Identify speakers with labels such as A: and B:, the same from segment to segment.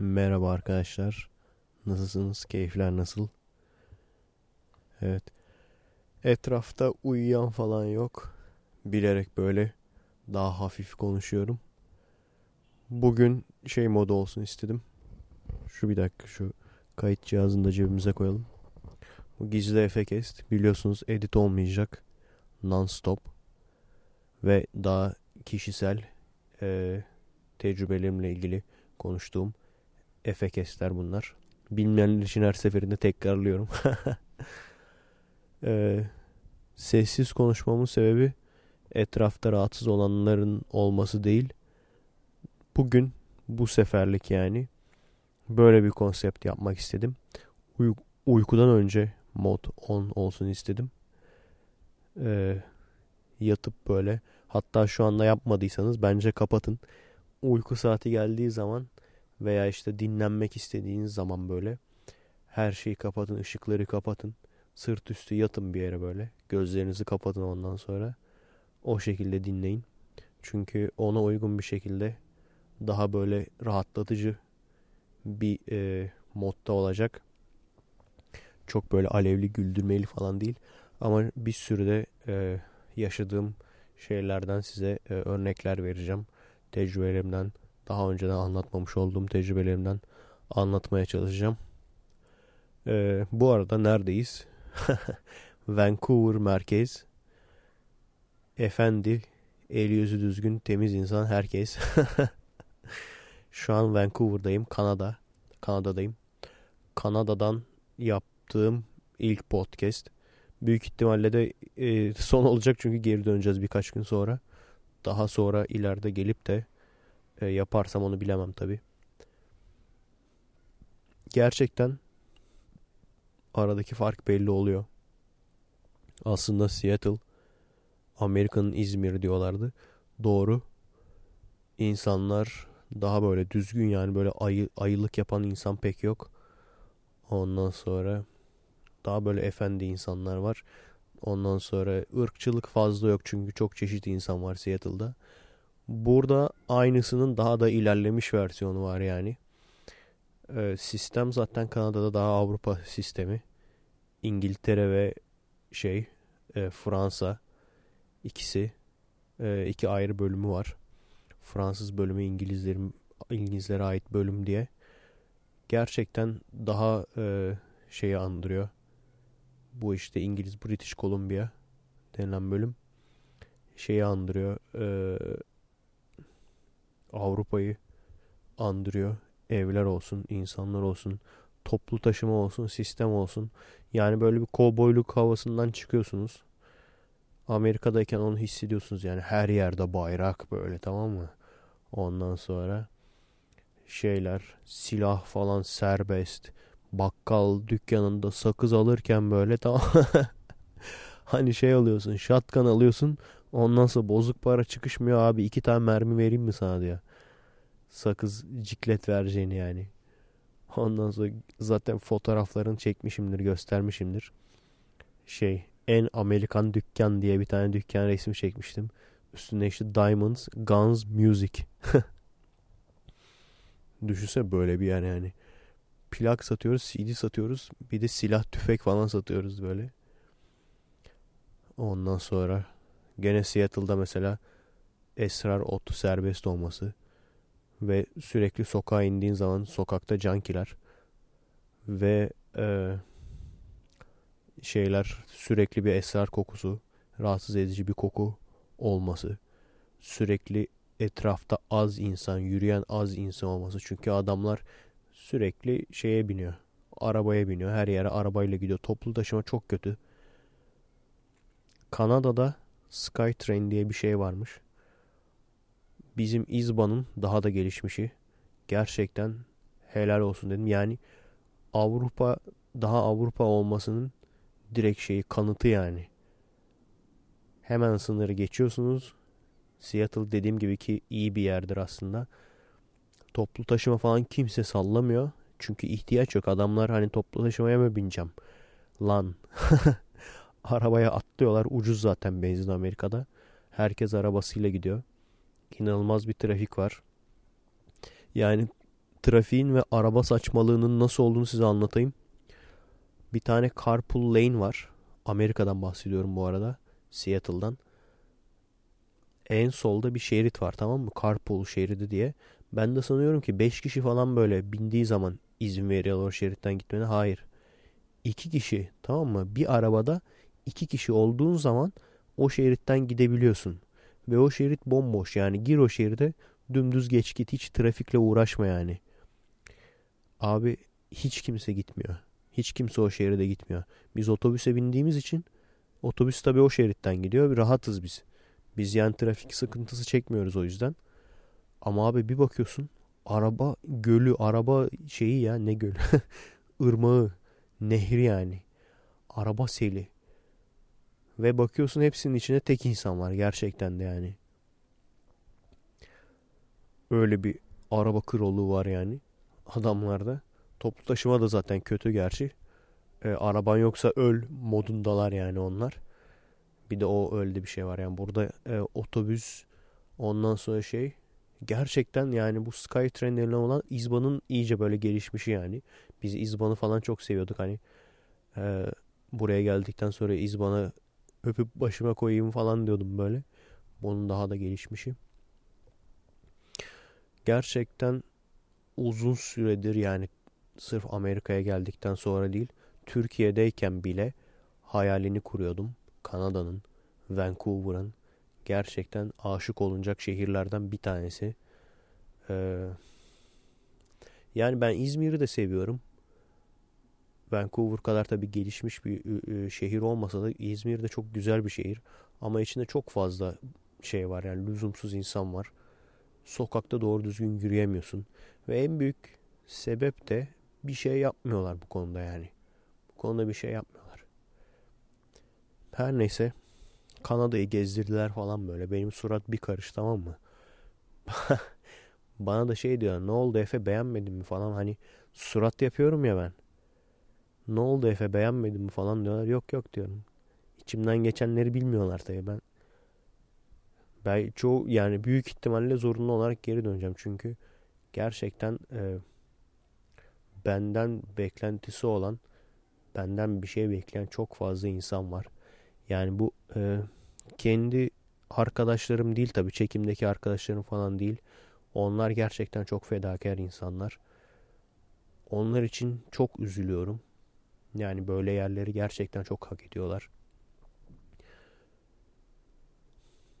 A: Merhaba arkadaşlar. Nasılsınız? Keyifler nasıl? Evet. Etrafta uyuyan falan yok. Bilerek böyle daha hafif konuşuyorum. Bugün şey modu olsun istedim. Şu bir dakika şu kayıt cihazını da cebimize koyalım. Bu gizli efekest biliyorsunuz edit olmayacak. Non-stop. Ve daha kişisel e, tecrübelerimle ilgili konuştuğum efekestler bunlar. Bilmeyenler için her seferinde tekrarlıyorum. ee, sessiz konuşmamın sebebi etrafta rahatsız olanların olması değil. Bugün bu seferlik yani böyle bir konsept yapmak istedim. Uy- uykudan önce mod on olsun istedim. Ee, yatıp böyle hatta şu anda yapmadıysanız bence kapatın. Uyku saati geldiği zaman veya işte dinlenmek istediğiniz zaman böyle her şeyi kapatın, ışıkları kapatın. Sırt üstü yatın bir yere böyle. Gözlerinizi kapatın ondan sonra. O şekilde dinleyin. Çünkü ona uygun bir şekilde daha böyle rahatlatıcı bir e, modda olacak. Çok böyle alevli güldürmeli falan değil. Ama bir sürü de e, yaşadığım şeylerden size e, örnekler vereceğim. Tecrübelerimden, daha önceden anlatmamış olduğum tecrübelerimden anlatmaya çalışacağım. Ee, bu arada neredeyiz? Vancouver merkez. Efendi, el yüzü düzgün, temiz insan herkes. Şu an Vancouver'dayım, Kanada. Kanada'dayım. Kanada'dan yaptığım ilk podcast. Büyük ihtimalle de e, son olacak çünkü geri döneceğiz birkaç gün sonra. Daha sonra ileride gelip de e, yaparsam onu bilemem tabi. Gerçekten aradaki fark belli oluyor. Aslında Seattle Amerika'nın İzmir diyorlardı. Doğru. İnsanlar daha böyle düzgün yani böyle ayı, ayılık yapan insan pek yok. Ondan sonra daha böyle efendi insanlar var. Ondan sonra ırkçılık fazla yok çünkü çok çeşit insan var Seattle'da. Burada aynısının daha da ilerlemiş versiyonu var yani. Ee, sistem zaten Kanada'da daha Avrupa sistemi. İngiltere ve şey e, Fransa ikisi e, iki ayrı bölümü var. Fransız bölümü İngilizlerin İngilizlere ait bölüm diye. Gerçekten daha e, şeyi andırıyor. Bu işte İngiliz British Columbia denilen bölüm şeyi andırıyor. E, Avrupa'yı andırıyor. Evler olsun, insanlar olsun, toplu taşıma olsun, sistem olsun. Yani böyle bir kovboyluk havasından çıkıyorsunuz. Amerika'dayken onu hissediyorsunuz yani her yerde bayrak böyle tamam mı? Ondan sonra şeyler silah falan serbest. Bakkal dükkanında sakız alırken böyle tamam hani şey alıyorsun shotgun alıyorsun ondan sonra bozuk para çıkışmıyor abi iki tane mermi vereyim mi sana diyor. Sakız ciklet vereceğini yani. Ondan sonra zaten fotoğraflarını çekmişimdir göstermişimdir. Şey en Amerikan dükkan diye bir tane dükkan resmi çekmiştim. Üstünde işte Diamonds, Guns, Music. Düşünsene böyle bir yer yani. Plak satıyoruz, CD satıyoruz. Bir de silah, tüfek falan satıyoruz böyle. Ondan sonra gene Seattle'da mesela esrar otu serbest olması ve sürekli sokağa indiğin zaman sokakta cankiler ve e, şeyler sürekli bir esrar kokusu, rahatsız edici bir koku olması, sürekli etrafta az insan, yürüyen az insan olması. Çünkü adamlar sürekli şeye biniyor. Arabaya biniyor. Her yere arabayla gidiyor. Toplu taşıma çok kötü. Kanada'da Skytrain diye bir şey varmış. Bizim İzban'ın daha da gelişmişi. Gerçekten helal olsun dedim. Yani Avrupa daha Avrupa olmasının direkt şeyi kanıtı yani. Hemen sınırı geçiyorsunuz. Seattle dediğim gibi ki iyi bir yerdir aslında. Toplu taşıma falan kimse sallamıyor. Çünkü ihtiyaç yok. Adamlar hani toplu taşımaya mı bineceğim? Lan. Arabaya atlıyorlar. Ucuz zaten benzin Amerika'da. Herkes arabasıyla gidiyor. İnanılmaz bir trafik var. Yani trafiğin ve araba saçmalığının nasıl olduğunu size anlatayım. Bir tane carpool lane var. Amerika'dan bahsediyorum bu arada. Seattle'dan. En solda bir şerit var tamam mı? Carpool şeridi diye. Ben de sanıyorum ki 5 kişi falan böyle bindiği zaman izin veriyorlar o şeritten gitmene. Hayır. 2 kişi tamam mı? Bir arabada 2 kişi olduğun zaman o şeritten gidebiliyorsun. Ve o şerit bomboş yani gir o şeride dümdüz geç git hiç trafikle uğraşma yani. Abi hiç kimse gitmiyor. Hiç kimse o şeride gitmiyor. Biz otobüse bindiğimiz için otobüs tabii o şeritten gidiyor. Rahatız biz. Biz yani trafik sıkıntısı çekmiyoruz o yüzden. Ama abi bir bakıyorsun araba gölü, araba şeyi ya ne gölü? ırmağı, nehri yani. Araba seli. Ve bakıyorsun hepsinin içinde tek insan var gerçekten de yani. Öyle bir araba krallığı var yani adamlarda. Toplu taşıma da zaten kötü gerçi. E, araban yoksa öl modundalar yani onlar. Bir de o öyle bir şey var yani burada e, otobüs ondan sonra şey gerçekten yani bu Skytrain denilen olan İzban'ın iyice böyle gelişmişi yani. Biz İzban'ı falan çok seviyorduk hani e, buraya geldikten sonra İzban'ı öpüp başıma koyayım falan diyordum böyle. Bunun daha da gelişmişi. Gerçekten uzun süredir yani sırf Amerika'ya geldikten sonra değil Türkiye'deyken bile hayalini kuruyordum. Kanada'nın, Vancouver'ın gerçekten aşık olunacak şehirlerden bir tanesi. Ee, yani ben İzmir'i de seviyorum. Vancouver kadar tabii gelişmiş bir şehir olmasa da İzmir de çok güzel bir şehir. Ama içinde çok fazla şey var yani lüzumsuz insan var. Sokakta doğru düzgün yürüyemiyorsun. Ve en büyük sebep de bir şey yapmıyorlar bu konuda yani. Bu konuda bir şey yapmıyorlar. Her neyse Kanada'yı gezdirdiler falan böyle. Benim surat bir karış tamam mı? Bana da şey diyor ne oldu Efe beğenmedin mi falan hani surat yapıyorum ya ben. Ne oldu Efe beğenmedin mi falan diyorlar. Yok yok diyorum. İçimden geçenleri bilmiyorlar tabii ben. Ben çoğu yani büyük ihtimalle zorunlu olarak geri döneceğim çünkü gerçekten e, benden beklentisi olan benden bir şey bekleyen çok fazla insan var. Yani bu e, kendi arkadaşlarım değil tabii çekimdeki arkadaşlarım falan değil. Onlar gerçekten çok fedakar insanlar. Onlar için çok üzülüyorum. Yani böyle yerleri gerçekten çok hak ediyorlar.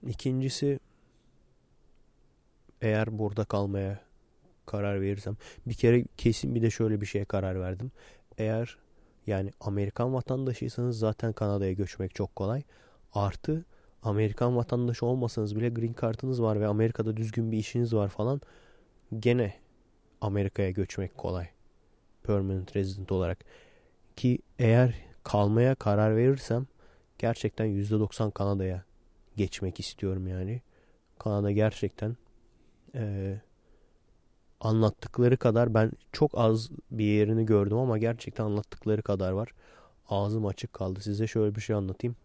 A: İkincisi eğer burada kalmaya karar verirsem bir kere kesin bir de şöyle bir şeye karar verdim. Eğer yani Amerikan vatandaşıysanız zaten Kanada'ya göçmek çok kolay. Artı Amerikan vatandaşı olmasanız bile green kartınız var ve Amerika'da düzgün bir işiniz var falan gene Amerika'ya göçmek kolay. Permanent resident olarak. Ki eğer kalmaya karar verirsem gerçekten %90 Kanada'ya geçmek istiyorum yani. Kanada gerçekten e, anlattıkları kadar ben çok az bir yerini gördüm ama gerçekten anlattıkları kadar var. Ağzım açık kaldı. Size şöyle bir şey anlatayım.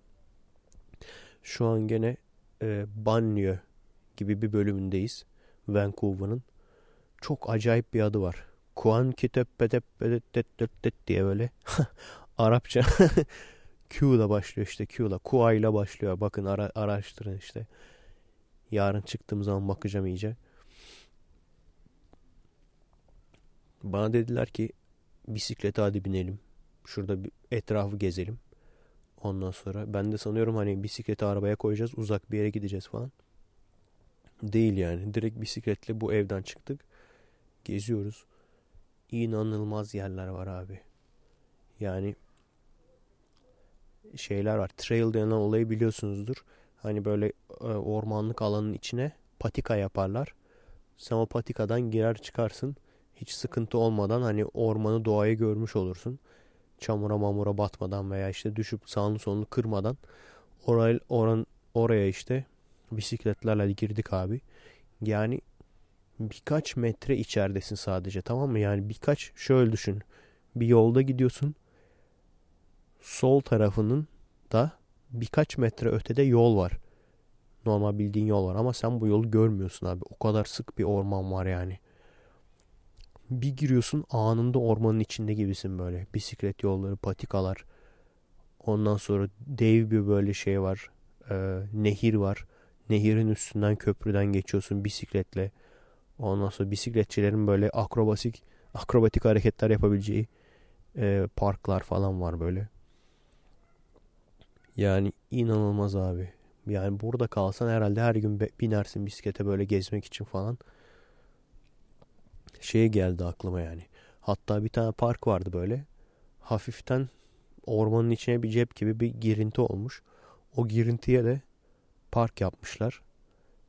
A: Şu an gene e, Banlieue gibi bir bölümündeyiz. Vancouver'ın. Çok acayip bir adı var. Kuan diye böyle Arapça Q ile başlıyor işte Q ile Kua ile başlıyor. Bakın ara, araştırın işte. Yarın çıktığım zaman bakacağım iyice. Bana dediler ki bisiklete hadi binelim. Şurada bir etrafı gezelim. Ondan sonra ben de sanıyorum hani bisikleti arabaya koyacağız uzak bir yere gideceğiz falan. Değil yani. Direkt bisikletle bu evden çıktık. Geziyoruz. İnanılmaz yerler var abi. Yani şeyler var. Trail denen olayı biliyorsunuzdur. Hani böyle e, ormanlık alanın içine patika yaparlar. Sen o patikadan girer çıkarsın hiç sıkıntı olmadan hani ormanı doğayı görmüş olursun. Çamura mamura batmadan veya işte düşüp sağını solunu kırmadan oraya, oran, oraya işte bisikletlerle girdik abi. Yani birkaç metre içeridesin sadece tamam mı? Yani birkaç şöyle düşün. Bir yolda gidiyorsun. Sol tarafının da birkaç metre ötede yol var. Normal bildiğin yol var ama sen bu yolu görmüyorsun abi. O kadar sık bir orman var yani. Bir giriyorsun anında ormanın içinde gibisin böyle. Bisiklet yolları, patikalar. Ondan sonra dev bir böyle şey var. Ee, nehir var. Nehirin üstünden köprüden geçiyorsun bisikletle. Ondan sonra bisikletçilerin böyle akrobatik akrobatik hareketler yapabileceği e, parklar falan var böyle. Yani inanılmaz abi. Yani burada kalsan herhalde her gün binersin bisiklete böyle gezmek için falan. Şey geldi aklıma yani. Hatta bir tane park vardı böyle. Hafiften ormanın içine bir cep gibi bir girinti olmuş. O girintiye de park yapmışlar.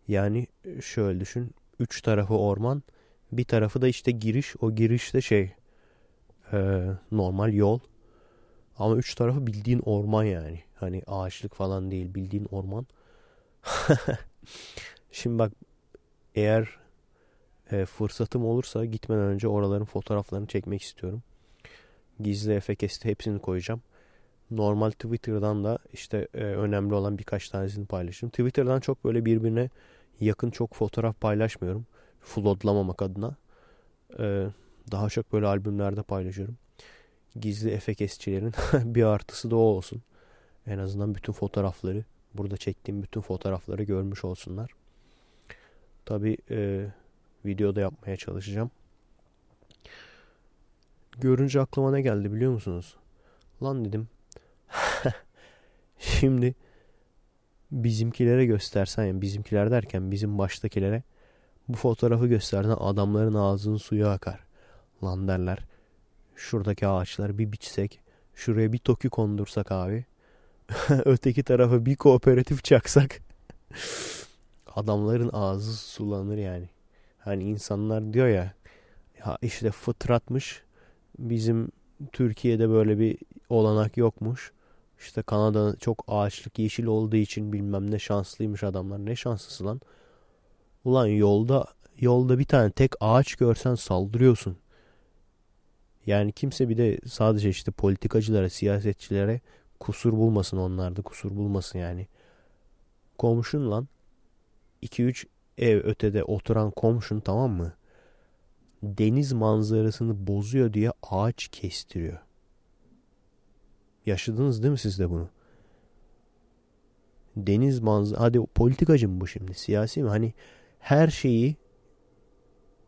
A: Yani şöyle düşün. Üç tarafı orman. Bir tarafı da işte giriş. O girişte şey e, normal yol. Ama üç tarafı bildiğin orman yani. Hani ağaçlık falan değil bildiğin orman. Şimdi bak eğer e, fırsatım olursa gitmeden önce oraların fotoğraflarını çekmek istiyorum. Gizli efekesti hepsini koyacağım. Normal Twitter'dan da işte e, önemli olan birkaç tanesini paylaşırım. Twitter'dan çok böyle birbirine yakın çok fotoğraf paylaşmıyorum. Floodlamamak adına. E, daha çok böyle albümlerde paylaşıyorum. Gizli efekesçilerin bir artısı da o olsun. En azından bütün fotoğrafları burada çektiğim bütün fotoğrafları görmüş olsunlar. Tabi e, videoda yapmaya çalışacağım. Görünce aklıma ne geldi biliyor musunuz? Lan dedim. Şimdi bizimkilere göstersen yani bizimkiler derken bizim baştakilere bu fotoğrafı göstersen adamların ağzının suyu akar. Lan derler. Şuradaki ağaçları bir biçsek, şuraya bir toki kondursak abi. öteki tarafa bir kooperatif çaksak adamların ağzı sulanır yani. Hani insanlar diyor ya ya işte fıtratmış bizim Türkiye'de böyle bir olanak yokmuş. İşte Kanada çok ağaçlık yeşil olduğu için bilmem ne şanslıymış adamlar. Ne şanslısı lan? Ulan yolda yolda bir tane tek ağaç görsen saldırıyorsun. Yani kimse bir de sadece işte politikacılara, siyasetçilere kusur bulmasın onlarda kusur bulmasın yani. Komşun lan 2-3 ev ötede oturan komşun tamam mı? Deniz manzarasını bozuyor diye ağaç kestiriyor. Yaşadınız değil mi siz de bunu? Deniz manzara hadi politikacı mı bu şimdi siyasi mi? Hani her şeyi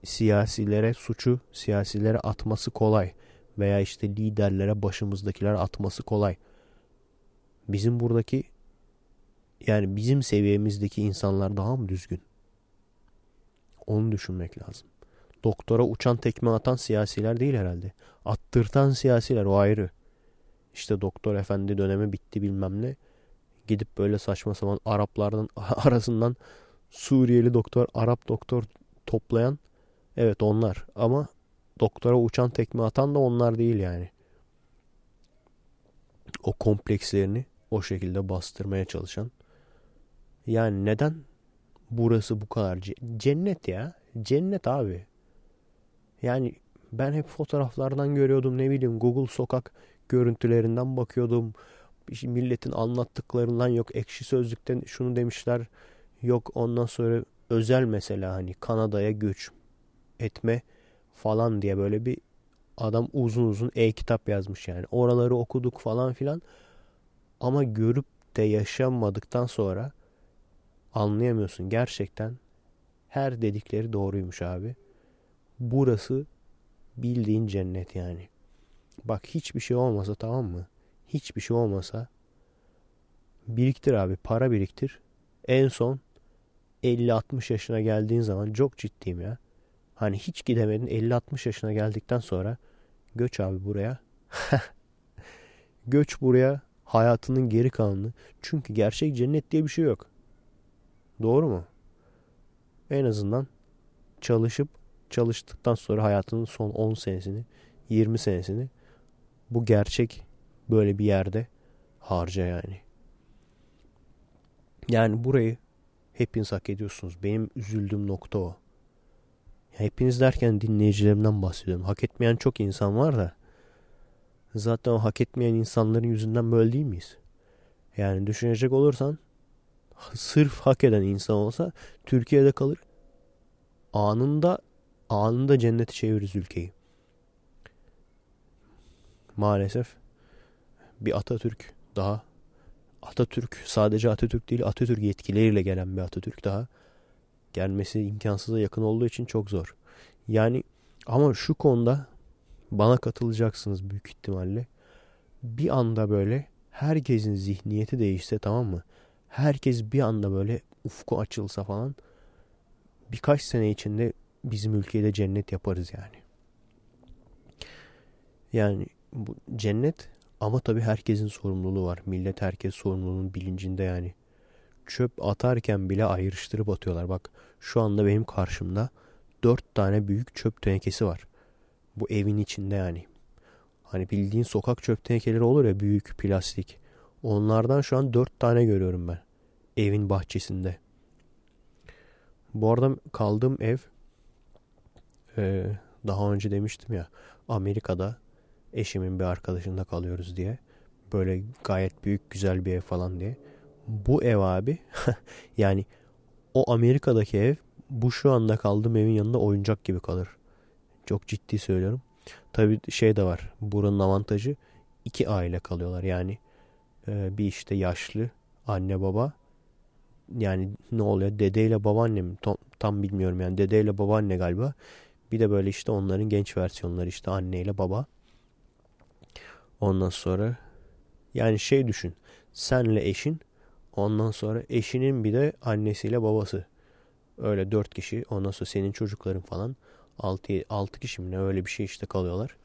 A: siyasilere suçu siyasilere atması kolay veya işte liderlere başımızdakiler atması kolay bizim buradaki yani bizim seviyemizdeki insanlar daha mı düzgün? Onu düşünmek lazım. Doktora uçan tekme atan siyasiler değil herhalde. Attırtan siyasiler o ayrı. İşte doktor efendi dönemi bitti bilmem ne. Gidip böyle saçma sapan Araplardan arasından Suriyeli doktor, Arap doktor toplayan evet onlar ama doktora uçan tekme atan da onlar değil yani. O komplekslerini o şekilde bastırmaya çalışan. Yani neden burası bu kadar cennet ya? Cennet abi. Yani ben hep fotoğraflardan görüyordum ne bileyim Google sokak görüntülerinden bakıyordum. Milletin anlattıklarından yok ekşi sözlükten şunu demişler. Yok ondan sonra özel mesela hani Kanada'ya göç etme falan diye böyle bir adam uzun uzun e-kitap yazmış yani. Oraları okuduk falan filan. Ama görüp de yaşamadıktan sonra anlayamıyorsun. Gerçekten her dedikleri doğruymuş abi. Burası bildiğin cennet yani. Bak hiçbir şey olmasa tamam mı? Hiçbir şey olmasa biriktir abi para biriktir. En son 50-60 yaşına geldiğin zaman çok ciddiyim ya. Hani hiç gidemedin 50-60 yaşına geldikten sonra göç abi buraya. göç buraya hayatının geri kalanını. Çünkü gerçek cennet diye bir şey yok. Doğru mu? En azından çalışıp çalıştıktan sonra hayatının son 10 senesini, 20 senesini bu gerçek böyle bir yerde harca yani. Yani burayı hepiniz hak ediyorsunuz. Benim üzüldüğüm nokta o. Hepiniz derken dinleyicilerimden bahsediyorum. Hak etmeyen çok insan var da Zaten o hak etmeyen insanların yüzünden böyle değil miyiz? Yani düşünecek olursan sırf hak eden insan olsa Türkiye'de kalır. Anında anında cennete çeviririz ülkeyi. Maalesef bir Atatürk daha Atatürk sadece Atatürk değil Atatürk yetkileriyle gelen bir Atatürk daha gelmesi imkansıza yakın olduğu için çok zor. Yani ama şu konuda bana katılacaksınız büyük ihtimalle. Bir anda böyle herkesin zihniyeti değişse tamam mı? Herkes bir anda böyle ufku açılsa falan birkaç sene içinde bizim ülkede cennet yaparız yani. Yani bu cennet ama tabii herkesin sorumluluğu var. Millet herkes sorumluluğunun bilincinde yani. Çöp atarken bile ayrıştırıp atıyorlar. Bak şu anda benim karşımda dört tane büyük çöp tenekesi var. Bu evin içinde yani. Hani bildiğin sokak çöp tenekeleri olur ya büyük plastik. Onlardan şu an dört tane görüyorum ben. Evin bahçesinde. Bu arada kaldığım ev daha önce demiştim ya Amerika'da eşimin bir arkadaşında kalıyoruz diye. Böyle gayet büyük güzel bir ev falan diye. Bu ev abi yani o Amerika'daki ev bu şu anda kaldığım evin yanında oyuncak gibi kalır. Çok ciddi söylüyorum. Tabi şey de var. Buranın avantajı iki aile kalıyorlar. Yani e, bir işte yaşlı anne baba yani ne oluyor dedeyle babaannem tam, tam bilmiyorum yani dedeyle babaanne galiba. Bir de böyle işte onların genç versiyonları işte anneyle baba. Ondan sonra yani şey düşün. Senle eşin ondan sonra eşinin bir de annesiyle babası. Öyle dört kişi ondan sonra senin çocukların falan altı, altı kişi mi ne öyle bir şey işte kalıyorlar.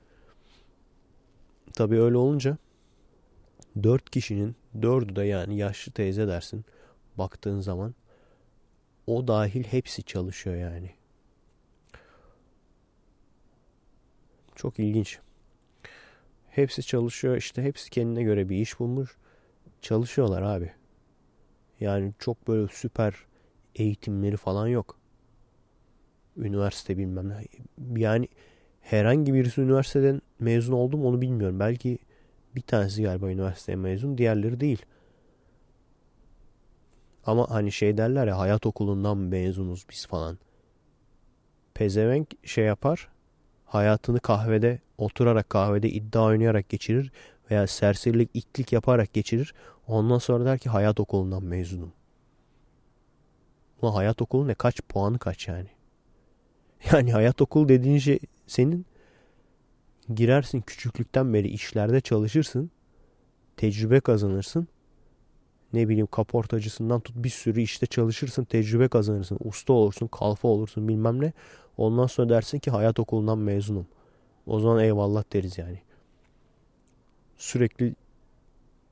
A: Tabii öyle olunca dört kişinin dördü de yani yaşlı teyze dersin baktığın zaman o dahil hepsi çalışıyor yani. Çok ilginç. Hepsi çalışıyor işte hepsi kendine göre bir iş bulmuş. Çalışıyorlar abi. Yani çok böyle süper eğitimleri falan yok. Üniversite bilmem ne. Yani herhangi birisi üniversiteden mezun oldu mu onu bilmiyorum. Belki bir tanesi galiba üniversiteye mezun diğerleri değil. Ama hani şey derler ya hayat okulundan mezunuz biz falan. Pezevenk şey yapar. Hayatını kahvede oturarak kahvede iddia oynayarak geçirir veya serserilik itlik yaparak geçirir. Ondan sonra der ki hayat okulundan mezunum. Ulan hayat okulu ne? Kaç puanı kaç yani? Yani hayat okulu dediğin şey senin girersin küçüklükten beri işlerde çalışırsın. Tecrübe kazanırsın. Ne bileyim kaportacısından tut bir sürü işte çalışırsın. Tecrübe kazanırsın. Usta olursun. Kalfa olursun bilmem ne. Ondan sonra dersin ki hayat okulundan mezunum. O zaman eyvallah deriz yani. Sürekli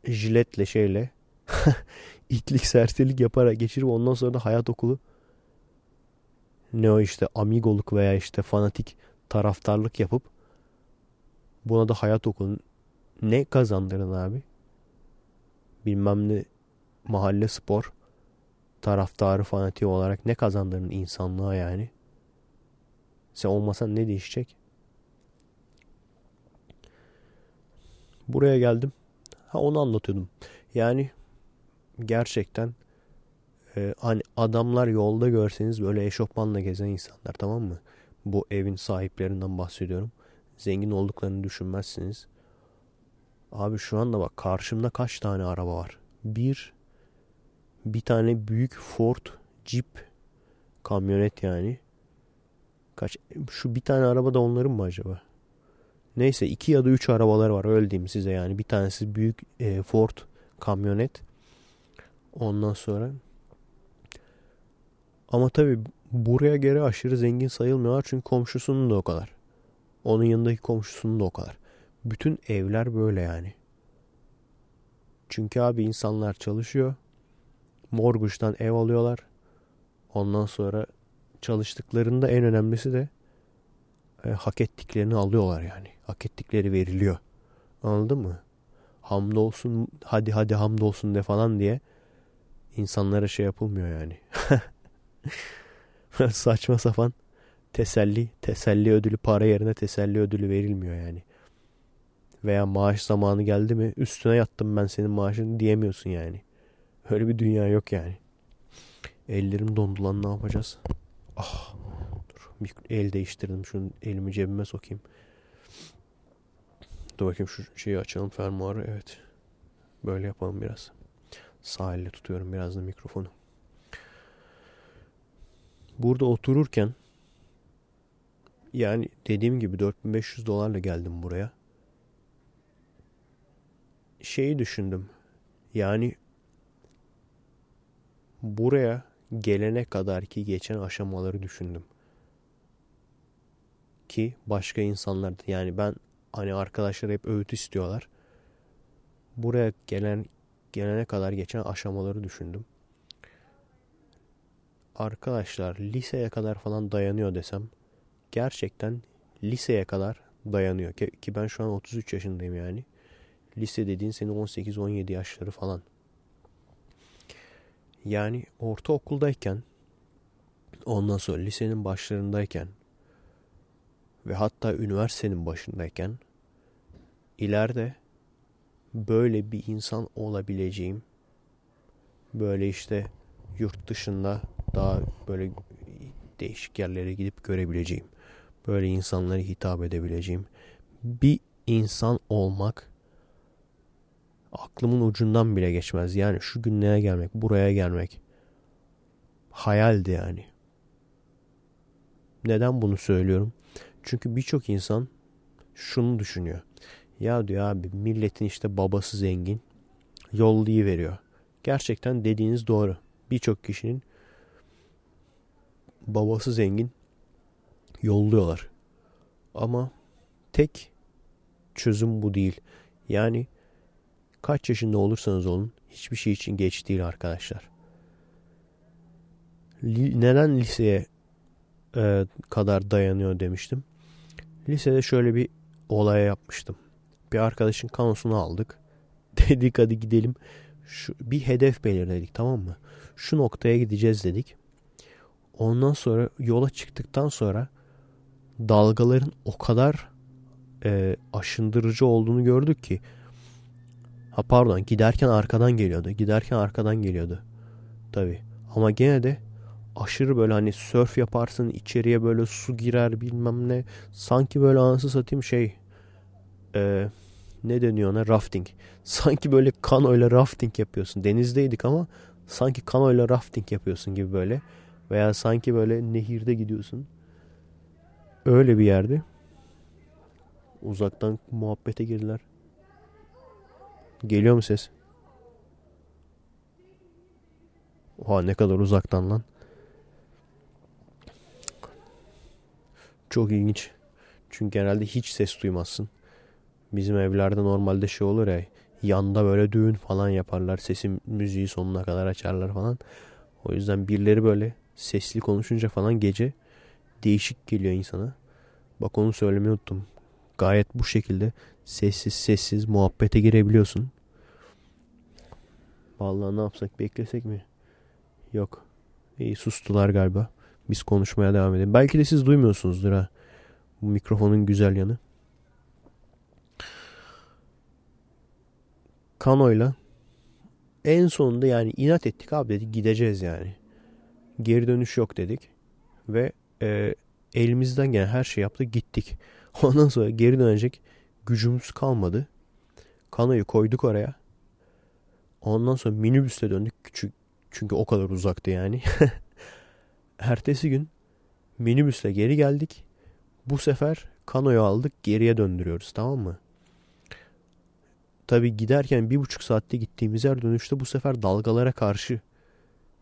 A: jiletle şeyle itlik sertilik yaparak geçirip ondan sonra da hayat okulu ne o işte amigoluk veya işte fanatik taraftarlık yapıp buna da hayat okulu ne kazandırın abi? Bilmem ne mahalle spor taraftarı fanatiği olarak ne kazandırın insanlığa yani? Sen olmasan ne değişecek? Buraya geldim. Ha onu anlatıyordum. Yani gerçekten e, hani adamlar yolda görseniz böyle eşofmanla gezen insanlar tamam mı? Bu evin sahiplerinden bahsediyorum. Zengin olduklarını düşünmezsiniz. Abi şu anda bak karşımda kaç tane araba var? Bir, bir tane büyük Ford Jeep kamyonet yani. Kaç, şu bir tane araba da onların mı acaba? Neyse iki ya da üç arabalar var öyle diyeyim size yani. Bir tanesi büyük e, Ford kamyonet. Ondan sonra ama tabi buraya göre aşırı zengin sayılmıyorlar çünkü komşusunun da o kadar. Onun yanındaki komşusunun da o kadar. Bütün evler böyle yani. Çünkü abi insanlar çalışıyor. Morguç'tan ev alıyorlar. Ondan sonra çalıştıklarında en önemlisi de e, hak ettiklerini alıyorlar yani. Hak ettikleri veriliyor. Anladın mı? Hamdolsun hadi hadi hamdolsun de falan diye insanlara şey yapılmıyor yani. Saçma sapan teselli, teselli ödülü para yerine teselli ödülü verilmiyor yani. Veya maaş zamanı geldi mi üstüne yattım ben senin maaşını diyemiyorsun yani. Öyle bir dünya yok yani. Ellerim dondu lan ne yapacağız? Ah dur El değiştirdim. Şunu elimi cebime sokayım. Dur bakayım şu şeyi açalım fermuarı. Evet. Böyle yapalım biraz. Sağ elle tutuyorum biraz da mikrofonu. Burada otururken yani dediğim gibi 4500 dolarla geldim buraya. Şeyi düşündüm. Yani buraya gelene kadar ki geçen aşamaları düşündüm. Ki başka insanlar yani ben hani arkadaşlar hep öğüt istiyorlar. Buraya gelen gelene kadar geçen aşamaları düşündüm. Arkadaşlar liseye kadar falan dayanıyor desem gerçekten liseye kadar dayanıyor. Ki, ki ben şu an 33 yaşındayım yani. Lise dediğin senin 18-17 yaşları falan. Yani ortaokuldayken ondan sonra lisenin başlarındayken ve hatta üniversitenin başındayken ileride böyle bir insan olabileceğim böyle işte yurt dışında daha böyle değişik yerlere gidip görebileceğim böyle insanlara hitap edebileceğim bir insan olmak aklımın ucundan bile geçmez. Yani şu günlere gelmek, buraya gelmek hayaldi yani. Neden bunu söylüyorum? Çünkü birçok insan şunu düşünüyor. Ya diyor abi milletin işte babası zengin veriyor. Gerçekten dediğiniz doğru. Birçok kişinin babası zengin yolluyorlar. Ama tek çözüm bu değil. Yani kaç yaşında olursanız olun hiçbir şey için geç değil arkadaşlar. Neden liseye e, kadar dayanıyor demiştim. Lisede şöyle bir olaya yapmıştım. Bir arkadaşın kanosunu aldık. Dedik hadi gidelim. Şu, bir hedef belirledik tamam mı? Şu noktaya gideceğiz dedik. Ondan sonra yola çıktıktan sonra dalgaların o kadar e, aşındırıcı olduğunu gördük ki ha pardon giderken arkadan geliyordu. Giderken arkadan geliyordu. Tabi. Ama gene de aşırı böyle hani surf yaparsın içeriye böyle su girer bilmem ne. Sanki böyle anası satayım şey e, ne deniyor ona rafting. Sanki böyle kanoyla rafting yapıyorsun. Denizdeydik ama sanki kanoyla rafting yapıyorsun gibi böyle. Veya sanki böyle nehirde gidiyorsun. Öyle bir yerde. Uzaktan muhabbete girdiler. Geliyor mu ses? Oha ne kadar uzaktan lan. Çok ilginç. Çünkü genelde hiç ses duymazsın. Bizim evlerde normalde şey olur ya yanda böyle düğün falan yaparlar. Sesin müziği sonuna kadar açarlar falan. O yüzden birileri böyle sesli konuşunca falan gece değişik geliyor insana. Bak onu söylemeyi unuttum. Gayet bu şekilde sessiz sessiz muhabbete girebiliyorsun. Vallahi ne yapsak beklesek mi? Yok. İyi sustular galiba. Biz konuşmaya devam edelim. Belki de siz duymuyorsunuzdur ha. Bu mikrofonun güzel yanı. Kano'yla en sonunda yani inat ettik abi dedik gideceğiz yani. Geri dönüş yok dedik. Ve e, elimizden gelen her şey yaptık gittik. Ondan sonra geri dönecek gücümüz kalmadı. Kanoyu koyduk oraya. Ondan sonra minibüste döndük. Küçük, çünkü o kadar uzaktı yani. Ertesi gün minibüsle geri geldik. Bu sefer kanoyu aldık geriye döndürüyoruz tamam mı? Tabi giderken bir buçuk saatte gittiğimiz yer dönüşte bu sefer dalgalara karşı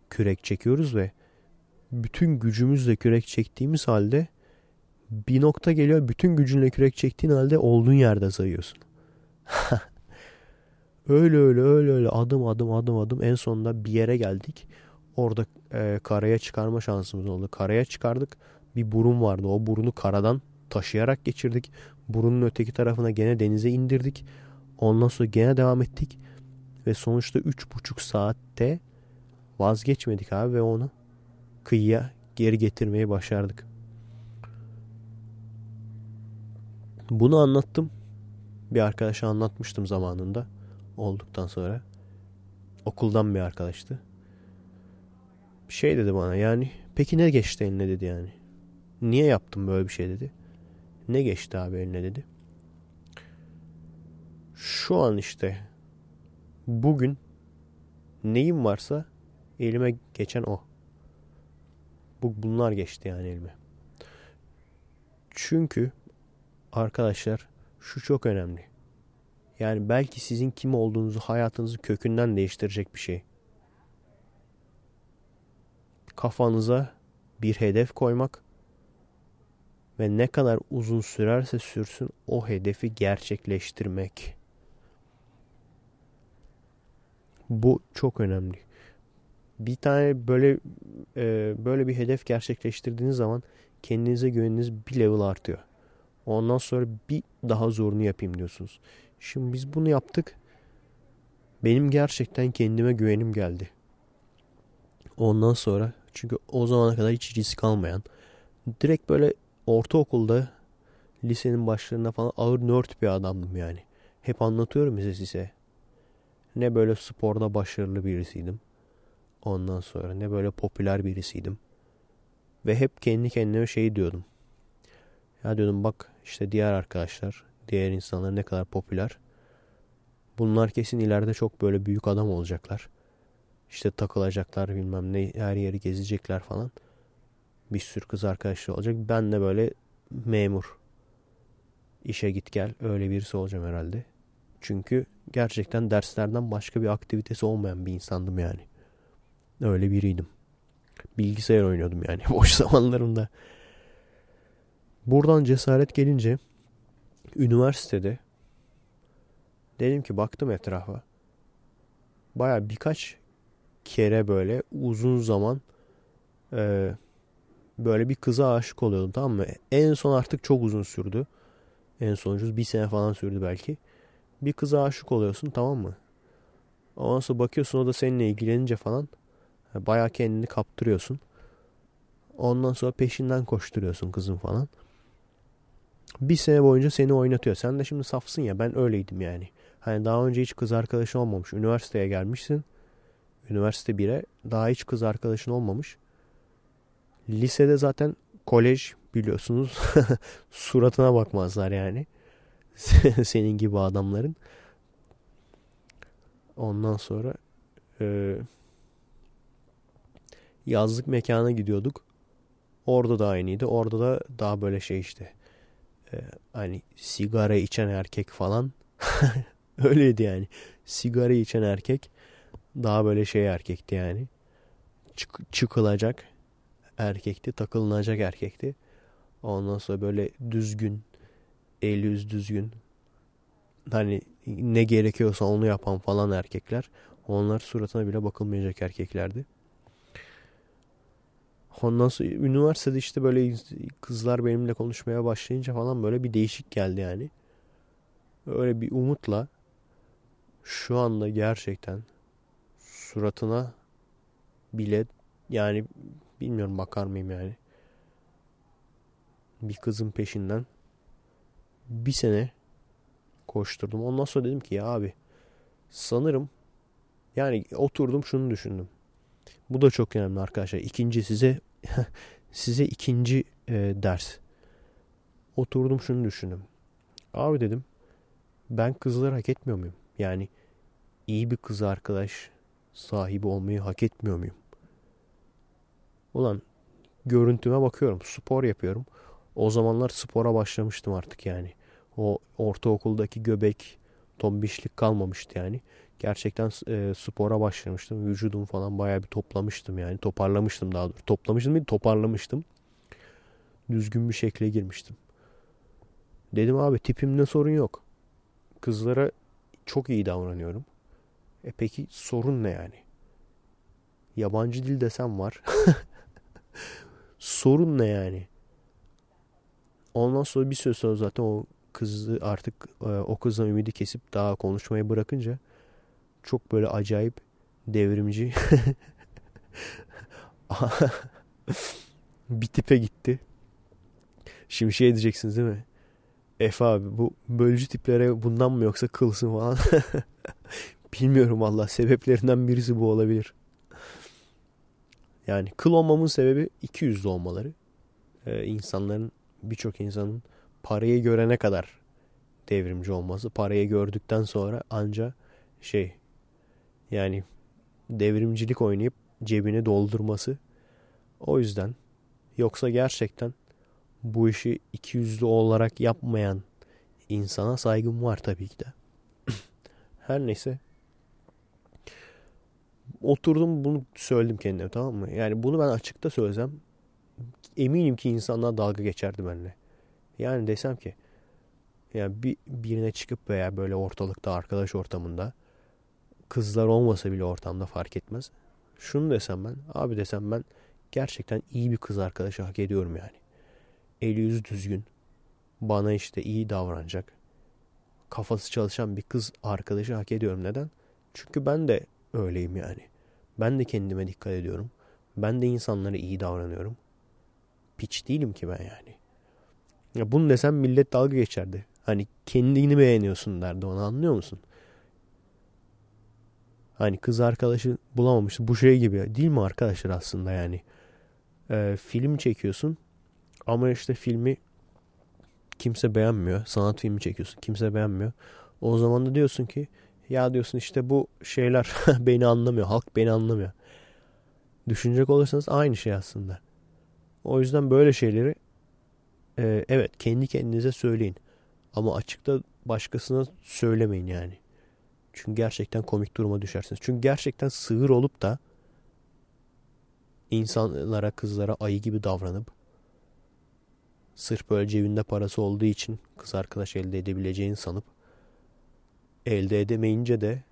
A: kürek çekiyoruz ve bütün gücümüzle kürek çektiğimiz halde bir nokta geliyor bütün gücünle kürek çektiğin halde olduğun yerde sayıyorsun. öyle öyle öyle öyle adım adım adım adım en sonunda bir yere geldik. Orada e, karaya çıkarma şansımız oldu. Karaya çıkardık. Bir burun vardı. O burunu karadan taşıyarak geçirdik. Burunun öteki tarafına gene denize indirdik. Ondan sonra gene devam ettik. Ve sonuçta üç buçuk saatte vazgeçmedik abi ve onu kıyıya geri getirmeyi başardık. Bunu anlattım. Bir arkadaşa anlatmıştım zamanında. Olduktan sonra. Okuldan bir arkadaştı. Şey dedi bana yani. Peki ne geçti eline dedi yani. Niye yaptım böyle bir şey dedi. Ne geçti abi eline dedi. Şu an işte bugün neyim varsa elime geçen o. Bu bunlar geçti yani elime. Çünkü arkadaşlar şu çok önemli. Yani belki sizin kim olduğunuzu hayatınızı kökünden değiştirecek bir şey. Kafanıza bir hedef koymak ve ne kadar uzun sürerse sürsün o hedefi gerçekleştirmek. Bu çok önemli. Bir tane böyle e, böyle bir hedef gerçekleştirdiğiniz zaman kendinize güveniniz bir level artıyor. Ondan sonra bir daha zorunu yapayım diyorsunuz. Şimdi biz bunu yaptık. Benim gerçekten kendime güvenim geldi. Ondan sonra çünkü o zamana kadar hiç risk almayan direkt böyle ortaokulda lisenin başlarında falan ağır nerd bir adamdım yani. Hep anlatıyorum size size. Ne böyle sporda başarılı birisiydim. Ondan sonra ne böyle popüler birisiydim. Ve hep kendi kendime şey diyordum. Ya diyordum bak işte diğer arkadaşlar, diğer insanlar ne kadar popüler. Bunlar kesin ileride çok böyle büyük adam olacaklar. İşte takılacaklar bilmem ne her yeri gezecekler falan. Bir sürü kız arkadaşları olacak. Ben de böyle memur. işe git gel öyle birisi olacağım herhalde. Çünkü gerçekten derslerden başka bir aktivitesi olmayan bir insandım yani. Öyle biriydim. Bilgisayar oynuyordum yani boş zamanlarımda. Buradan cesaret gelince üniversitede dedim ki baktım etrafa. Baya birkaç kere böyle uzun zaman e, böyle bir kıza aşık oluyordum tamam mı? En son artık çok uzun sürdü. En sonuncu bir sene falan sürdü belki. Bir kıza aşık oluyorsun tamam mı? Ondan sonra bakıyorsun o da seninle ilgilenince falan baya kendini kaptırıyorsun. Ondan sonra peşinden koşturuyorsun kızın falan. Bir sene boyunca seni oynatıyor. Sen de şimdi safsın ya ben öyleydim yani. Hani daha önce hiç kız arkadaşın olmamış. Üniversiteye gelmişsin. Üniversite 1'e daha hiç kız arkadaşın olmamış. Lisede zaten kolej biliyorsunuz suratına bakmazlar yani. Senin gibi adamların. Ondan sonra e, yazlık mekana gidiyorduk. Orada da aynıydı. Orada da daha böyle şey işte. E, hani sigara içen erkek falan. Öyleydi yani. Sigara içen erkek daha böyle şey erkekti yani. Çık çıkılacak erkekti. Takılınacak erkekti. Ondan sonra böyle düzgün. El yüz düzgün. Hani ne gerekiyorsa onu yapan falan erkekler. Onlar suratına bile bakılmayacak erkeklerdi. Ondan sonra üniversitede işte böyle kızlar benimle konuşmaya başlayınca falan böyle bir değişik geldi yani. Öyle bir umutla şu anda gerçekten suratına bile yani bilmiyorum bakar mıyım yani. Bir kızın peşinden bir sene koşturdum. Ondan sonra dedim ki ya abi sanırım yani oturdum şunu düşündüm. Bu da çok önemli arkadaşlar. İkinci size size ikinci e, ders. Oturdum şunu düşündüm. Abi dedim ben kızları hak etmiyor muyum? Yani iyi bir kız arkadaş sahibi olmayı hak etmiyor muyum? Ulan görüntüme bakıyorum. Spor yapıyorum. O zamanlar spora başlamıştım artık yani. O ortaokuldaki göbek, tombişlik kalmamıştı yani. Gerçekten e, spora başlamıştım. Vücudum falan bayağı bir toplamıştım yani. Toparlamıştım daha doğrusu. Toplamıştım değil toparlamıştım. Düzgün bir şekle girmiştim. Dedim abi tipimde sorun yok. Kızlara çok iyi davranıyorum. E peki sorun ne yani? Yabancı dil desem var. sorun ne yani? Ondan sonra bir süre sonra zaten o kızı artık e, o kızdan ümidi kesip daha konuşmayı bırakınca çok böyle acayip devrimci bir tipe gitti. Şimdi şey diyeceksiniz değil mi? Efe abi bu bölücü tiplere bundan mı yoksa kılsın falan. Bilmiyorum Allah sebeplerinden birisi bu olabilir. Yani kıl olmamın sebebi 200 olmaları. e, insanların birçok insanın parayı görene kadar devrimci olması. Parayı gördükten sonra anca şey yani devrimcilik oynayıp cebini doldurması. O yüzden yoksa gerçekten bu işi iki yüzlü olarak yapmayan insana saygım var tabii ki de. Her neyse. Oturdum bunu söyledim kendime tamam mı? Yani bunu ben açıkta söylesem eminim ki insanlar dalga geçerdi benimle. Yani desem ki yani bir, birine çıkıp veya böyle ortalıkta arkadaş ortamında kızlar olmasa bile ortamda fark etmez. Şunu desem ben abi desem ben gerçekten iyi bir kız arkadaşı hak ediyorum yani. Eli yüzü düzgün. Bana işte iyi davranacak. Kafası çalışan bir kız arkadaşı hak ediyorum. Neden? Çünkü ben de öyleyim yani. Ben de kendime dikkat ediyorum. Ben de insanlara iyi davranıyorum. Piç değilim ki ben yani. Ya bunu desem millet dalga geçerdi. Hani kendini beğeniyorsun derdi ona anlıyor musun? Hani kız arkadaşı bulamamıştı. Bu şey gibi değil mi arkadaşlar aslında yani? Ee, film çekiyorsun ama işte filmi kimse beğenmiyor. Sanat filmi çekiyorsun. Kimse beğenmiyor. O zaman da diyorsun ki ya diyorsun işte bu şeyler beni anlamıyor. Halk beni anlamıyor. Düşünecek olursanız aynı şey aslında. O yüzden böyle şeyleri e, evet kendi kendinize söyleyin. Ama açıkta başkasına söylemeyin yani. Çünkü gerçekten komik duruma düşersiniz. Çünkü gerçekten sığır olup da insanlara, kızlara ayı gibi davranıp sırf böyle cebinde parası olduğu için kız arkadaş elde edebileceğini sanıp elde edemeyince de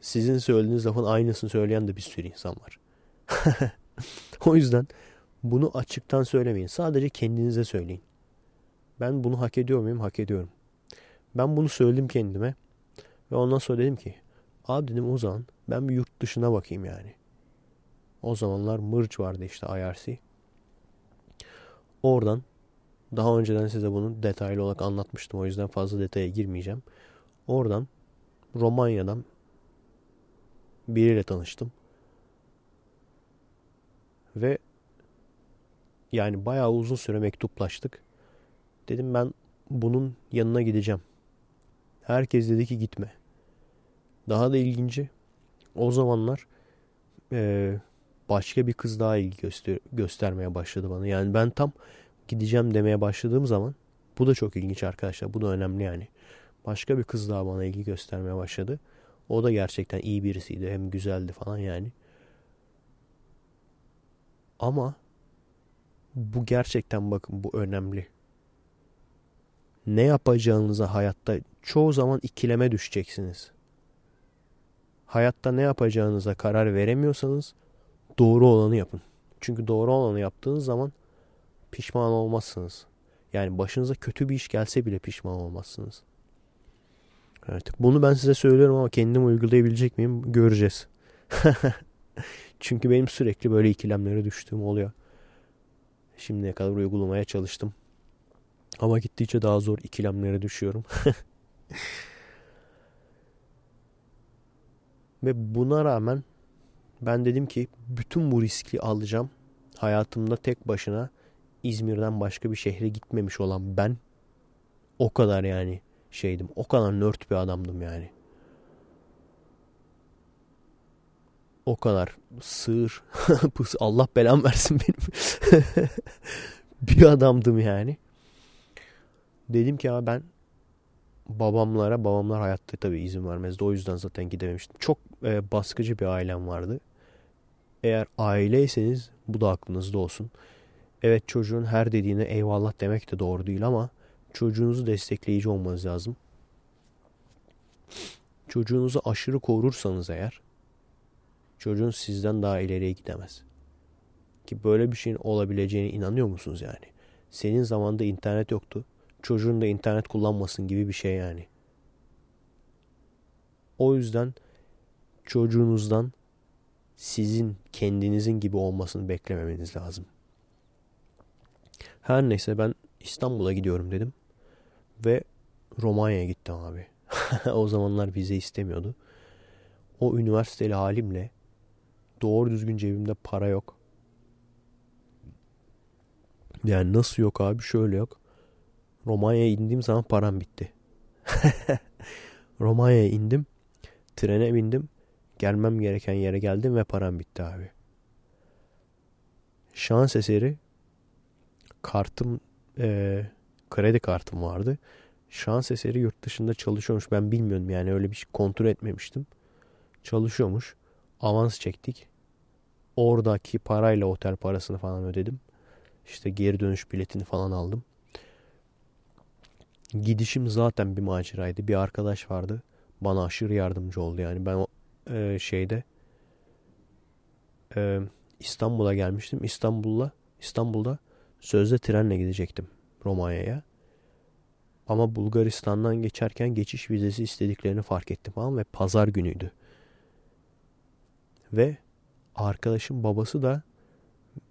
A: sizin söylediğiniz lafın aynısını söyleyen de bir sürü insan var. o yüzden bunu açıktan söylemeyin. Sadece kendinize söyleyin. Ben bunu hak ediyor muyum? Hak ediyorum. Ben bunu söyledim kendime. Ve ondan sonra dedim ki abi dedim o zaman ben bir yurt dışına bakayım yani. O zamanlar Mırç vardı işte IRC. Oradan daha önceden size bunu detaylı olarak anlatmıştım. O yüzden fazla detaya girmeyeceğim. Oradan Romanya'dan biriyle tanıştım. Ve yani bayağı uzun süre mektuplaştık. Dedim ben bunun yanına gideceğim. Herkes dedi ki gitme. Daha da ilginci o zamanlar e, başka bir kız daha ilgi göster göstermeye başladı bana. Yani ben tam gideceğim demeye başladığım zaman bu da çok ilginç arkadaşlar. Bu da önemli yani. Başka bir kız daha bana ilgi göstermeye başladı. O da gerçekten iyi birisiydi. Hem güzeldi falan yani. Ama bu gerçekten bakın bu önemli. Ne yapacağınıza hayatta çoğu zaman ikileme düşeceksiniz. Hayatta ne yapacağınıza karar veremiyorsanız doğru olanı yapın. Çünkü doğru olanı yaptığınız zaman pişman olmazsınız. Yani başınıza kötü bir iş gelse bile pişman olmazsınız. Evet, bunu ben size söylüyorum ama kendim uygulayabilecek miyim göreceğiz. Çünkü benim sürekli böyle ikilemlere düştüğüm oluyor. Şimdiye kadar uygulamaya çalıştım. Ama gittikçe daha zor ikilemlere düşüyorum. Ve buna rağmen ben dedim ki bütün bu riski alacağım. Hayatımda tek başına İzmir'den başka bir şehre gitmemiş olan ben o kadar yani şeydim. O kadar nört bir adamdım yani. O kadar sığır. Allah belam versin benim. bir adamdım yani. Dedim ki abi ben babamlara, babamlar hayatta tabii izin vermezdi. O yüzden zaten gidememiştim. Çok e, baskıcı bir ailem vardı. Eğer aileyseniz bu da aklınızda olsun. Evet çocuğun her dediğine eyvallah demek de doğru değil ama çocuğunuzu destekleyici olmanız lazım. Çocuğunuzu aşırı korursanız eğer çocuğun sizden daha ileriye gidemez. Ki böyle bir şeyin olabileceğine inanıyor musunuz yani? Senin zamanda internet yoktu. Çocuğun da internet kullanmasın gibi bir şey yani. O yüzden çocuğunuzdan sizin kendinizin gibi olmasını beklememeniz lazım. Her neyse ben İstanbul'a gidiyorum dedim. Ve Romanya'ya gittim abi. o zamanlar vize istemiyordu. O üniversiteli halimle doğru düzgün cebimde para yok. Yani nasıl yok abi şöyle yok. Romanya'ya indiğim zaman param bitti. Romanya'ya indim. Trene bindim. Gelmem gereken yere geldim ve param bitti abi. Şans eseri kartım e, kredi kartım vardı. Şans eseri yurt dışında çalışıyormuş. Ben bilmiyorum yani öyle bir şey kontrol etmemiştim. Çalışıyormuş. Avans çektik. Oradaki parayla otel parasını falan ödedim. İşte geri dönüş biletini falan aldım. Gidişim zaten bir maceraydı. Bir arkadaş vardı. Bana aşırı yardımcı oldu yani. Ben o e, şeyde e, İstanbul'a gelmiştim. İstanbul'la İstanbul'da sözde trenle gidecektim Romanya'ya. Ama Bulgaristan'dan geçerken geçiş vizesi istediklerini fark ettim falan ve pazar günüydü. Ve arkadaşım babası da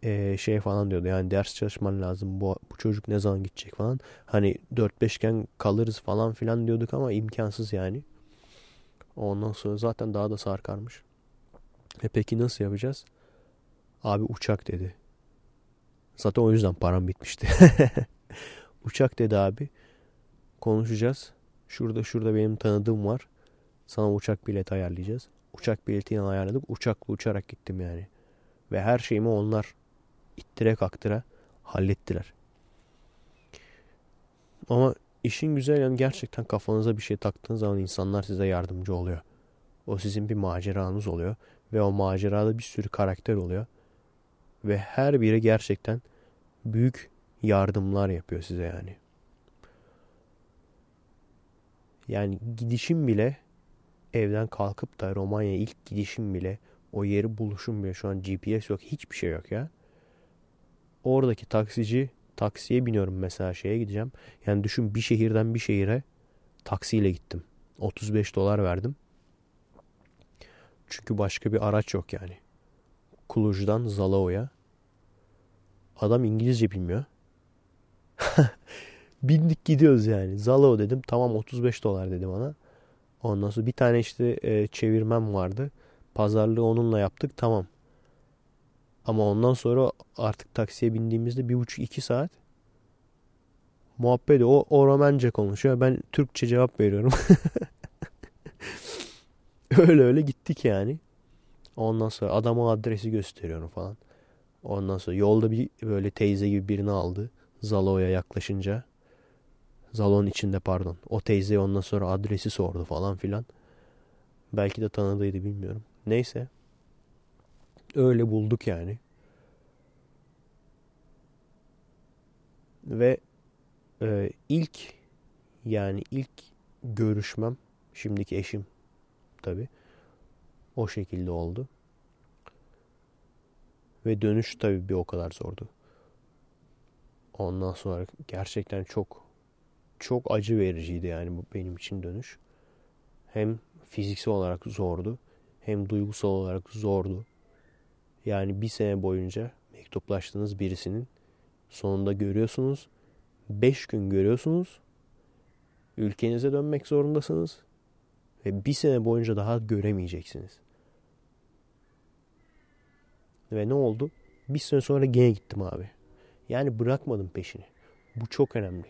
A: e, şey falan diyordu yani ders çalışman lazım bu, bu çocuk ne zaman gidecek falan. Hani 4-5 iken kalırız falan filan diyorduk ama imkansız yani. Ondan sonra zaten daha da sarkarmış. E peki nasıl yapacağız? Abi uçak dedi. Zaten o yüzden param bitmişti. uçak dedi abi. Konuşacağız. Şurada şurada benim tanıdığım var. Sana uçak bileti ayarlayacağız. Uçak biletini ayarladık. Uçakla uçarak gittim yani. Ve her şeyimi onlar ittire kaktıra hallettiler. Ama işin güzel yanı gerçekten kafanıza bir şey taktığınız zaman insanlar size yardımcı oluyor. O sizin bir maceranız oluyor. Ve o macerada bir sürü karakter oluyor. Ve her biri gerçekten büyük yardımlar yapıyor size yani. Yani gidişim bile evden kalkıp da Romanya'ya ilk gidişim bile o yeri buluşum bile şu an GPS yok hiçbir şey yok ya. Oradaki taksici taksiye biniyorum mesela şeye gideceğim. Yani düşün bir şehirden bir şehire taksiyle gittim. 35 dolar verdim. Çünkü başka bir araç yok yani. Kuluj'dan Zalao'ya. Adam İngilizce bilmiyor. Bindik gidiyoruz yani. Zalao dedim. Tamam 35 dolar dedi bana. Ondan sonra bir tane işte e, çevirmem vardı. Pazarlığı onunla yaptık. Tamam. Ama ondan sonra artık taksiye bindiğimizde bir buçuk iki saat muhabbet o, o Romence konuşuyor. Ben Türkçe cevap veriyorum. öyle öyle gittik yani. Ondan sonra adama adresi gösteriyorum falan. Ondan sonra yolda bir böyle teyze gibi birini aldı. Zalo'ya yaklaşınca. Zalon içinde pardon. O teyze ondan sonra adresi sordu falan filan. Belki de tanıdıydı bilmiyorum. Neyse. Öyle bulduk yani. Ve e, ilk yani ilk görüşmem şimdiki eşim tabi o şekilde oldu. Ve dönüş tabi bir o kadar zordu. Ondan sonra gerçekten çok çok acı vericiydi yani bu benim için dönüş. Hem fiziksel olarak zordu hem duygusal olarak zordu. Yani bir sene boyunca mektuplaştığınız birisinin sonunda görüyorsunuz. Beş gün görüyorsunuz. Ülkenize dönmek zorundasınız. Ve bir sene boyunca daha göremeyeceksiniz. Ve ne oldu? Bir sene sonra gene gittim abi. Yani bırakmadım peşini. Bu çok önemli.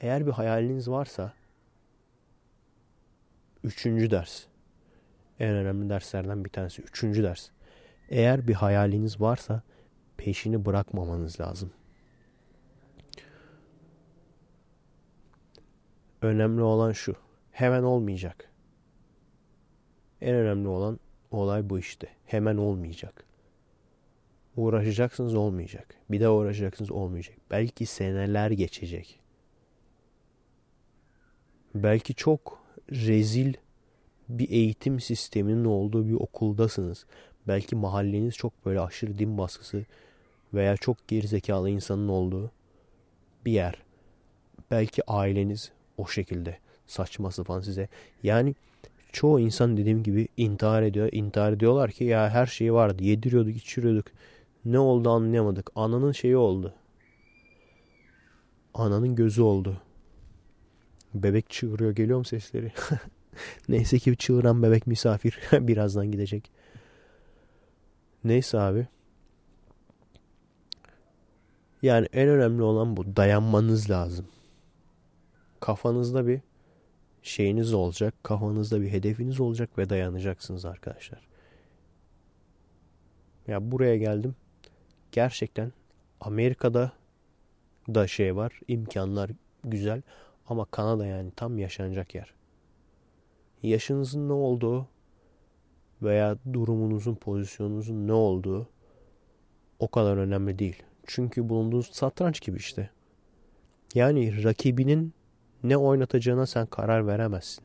A: Eğer bir hayaliniz varsa üçüncü ders. En önemli derslerden bir tanesi. Üçüncü ders. Eğer bir hayaliniz varsa peşini bırakmamanız lazım. Önemli olan şu. Hemen olmayacak. En önemli olan olay bu işte. Hemen olmayacak. Uğraşacaksınız olmayacak. Bir daha uğraşacaksınız olmayacak. Belki seneler geçecek. Belki çok rezil bir eğitim sisteminin olduğu bir okuldasınız. Belki mahalleniz çok böyle aşırı din baskısı veya çok gerizekalı insanın olduğu bir yer. Belki aileniz o şekilde saçma sapan size. Yani çoğu insan dediğim gibi intihar ediyor. İntihar diyorlar ki ya her şey vardı. Yediriyorduk, içiriyorduk. Ne oldu anlayamadık. Ananın şeyi oldu. Ananın gözü oldu. Bebek çığırıyor. Geliyor mu sesleri? Neyse ki çığıran bebek misafir. Birazdan gidecek. Neyse abi. Yani en önemli olan bu. Dayanmanız lazım. Kafanızda bir şeyiniz olacak. Kafanızda bir hedefiniz olacak ve dayanacaksınız arkadaşlar. Ya buraya geldim. Gerçekten Amerika'da da şey var. imkanlar güzel. Ama Kanada yani tam yaşanacak yer. Yaşınızın ne olduğu veya durumunuzun, pozisyonunuzun ne olduğu o kadar önemli değil. Çünkü bulunduğunuz satranç gibi işte. Yani rakibinin ne oynatacağına sen karar veremezsin.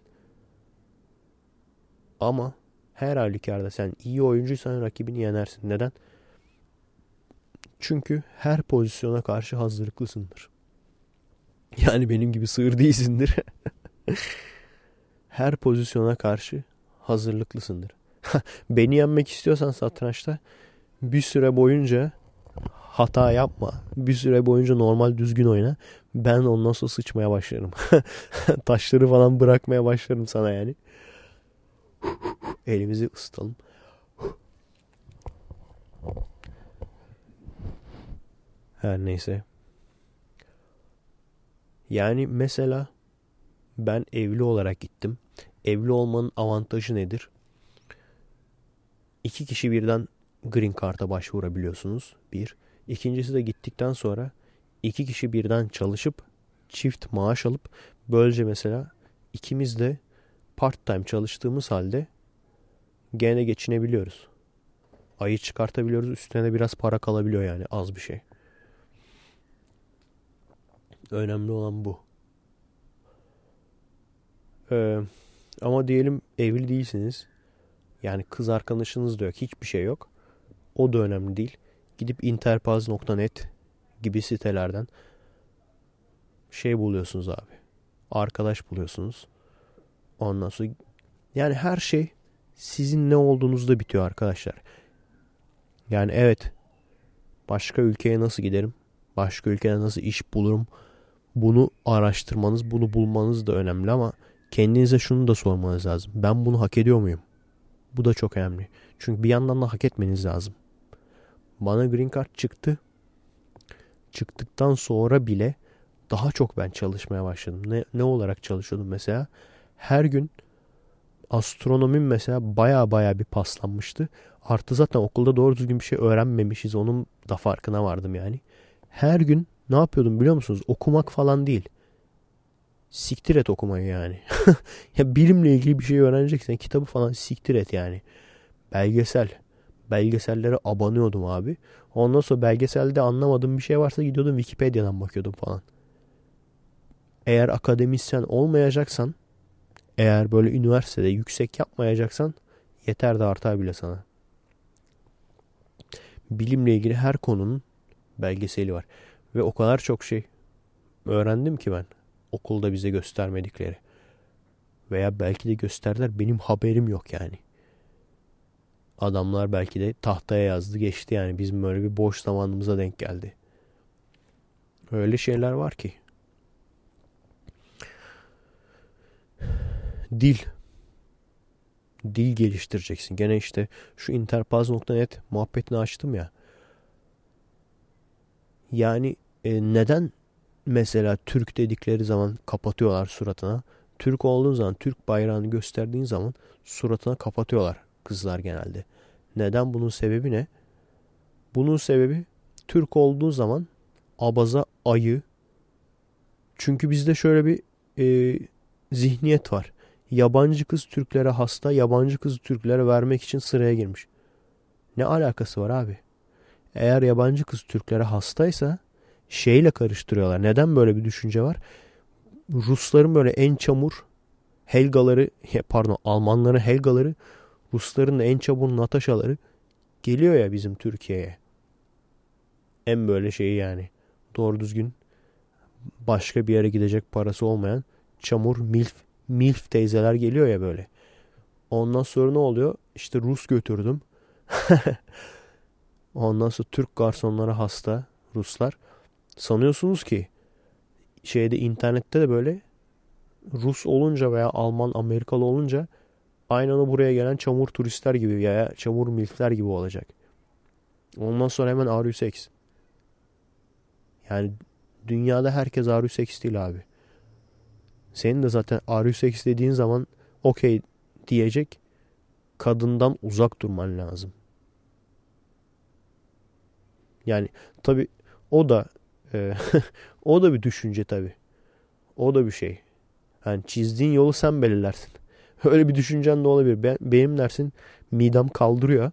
A: Ama her halükarda sen iyi oyuncuysan rakibini yenersin. Neden? Çünkü her pozisyona karşı hazırlıklısındır. Yani benim gibi sığır değilsindir. her pozisyona karşı hazırlıklısındır. Beni yenmek istiyorsan satrançta bir süre boyunca hata yapma. Bir süre boyunca normal düzgün oyna. Ben ondan sonra sıçmaya başlarım. Taşları falan bırakmaya başlarım sana yani. Elimizi ısıtalım. Her neyse. Yani mesela ben evli olarak gittim. Evli olmanın avantajı nedir? İki kişi birden green card'a başvurabiliyorsunuz. Bir. İkincisi de gittikten sonra iki kişi birden çalışıp çift maaş alıp böylece mesela ikimiz de part time çalıştığımız halde gene geçinebiliyoruz. Ayı çıkartabiliyoruz. Üstüne de biraz para kalabiliyor yani az bir şey. Önemli olan bu. Ee, ama diyelim evli değilsiniz. Yani kız arkadaşınız da yok. Hiçbir şey yok. O da önemli değil. Gidip interpaz.net gibi sitelerden şey buluyorsunuz abi. Arkadaş buluyorsunuz. Ondan sonra yani her şey sizin ne olduğunuzda bitiyor arkadaşlar. Yani evet başka ülkeye nasıl giderim? Başka ülkede nasıl iş bulurum? Bunu araştırmanız, bunu bulmanız da önemli ama kendinize şunu da sormanız lazım. Ben bunu hak ediyor muyum? Bu da çok önemli. Çünkü bir yandan da hak etmeniz lazım. Bana green card çıktı. Çıktıktan sonra bile daha çok ben çalışmaya başladım. Ne, ne olarak çalışıyordum mesela? Her gün astronomim mesela baya baya bir paslanmıştı. Artı zaten okulda doğru düzgün bir şey öğrenmemişiz. Onun da farkına vardım yani. Her gün ne yapıyordum biliyor musunuz? Okumak falan değil. Siktir et okumayı yani. ya bilimle ilgili bir şey öğreneceksen kitabı falan siktir et yani. Belgesel. Belgesellere abanıyordum abi. Ondan sonra belgeselde anlamadığım bir şey varsa gidiyordum Wikipedia'dan bakıyordum falan. Eğer akademisyen olmayacaksan eğer böyle üniversitede yüksek yapmayacaksan yeter de artar bile sana. Bilimle ilgili her konunun belgeseli var. Ve o kadar çok şey öğrendim ki ben okulda bize göstermedikleri. Veya belki de gösterdiler benim haberim yok yani. Adamlar belki de tahtaya yazdı geçti yani bizim böyle bir boş zamanımıza denk geldi. Öyle şeyler var ki. Dil. Dil geliştireceksin. Gene işte şu interpaz.net muhabbetini açtım ya. Yani e, neden mesela Türk dedikleri zaman kapatıyorlar suratına? Türk olduğun zaman, Türk bayrağını gösterdiğin zaman suratına kapatıyorlar kızlar genelde. Neden? Bunun sebebi ne? Bunun sebebi Türk olduğu zaman abaza ayı. Çünkü bizde şöyle bir e, zihniyet var. Yabancı kız Türklere hasta, yabancı kız Türklere vermek için sıraya girmiş. Ne alakası var abi? Eğer yabancı kız Türklere hastaysa şeyle karıştırıyorlar. Neden böyle bir düşünce var? Rusların böyle en çamur Helgaları, pardon Almanların Helgaları, Rusların da en çamur Natasha'ları geliyor ya bizim Türkiye'ye. En böyle şeyi yani. Doğru düzgün başka bir yere gidecek parası olmayan çamur milf milf teyzeler geliyor ya böyle. Ondan sonra ne oluyor? İşte Rus götürdüm. Ondan sonra Türk garsonlara hasta Ruslar. Sanıyorsunuz ki şeyde internette de böyle Rus olunca veya Alman, Amerikalı olunca aynı buraya gelen çamur turistler gibi ya çamur milfler gibi olacak. Ondan sonra hemen are you sex? Yani dünyada herkes R108 değil abi. Senin de zaten R108 dediğin zaman okey diyecek kadından uzak durman lazım. Yani tabi o da e, o da bir düşünce tabi. O da bir şey. Yani çizdiğin yolu sen belirlersin. Öyle bir düşüncen de olabilir. Ben, benim dersin midem kaldırıyor.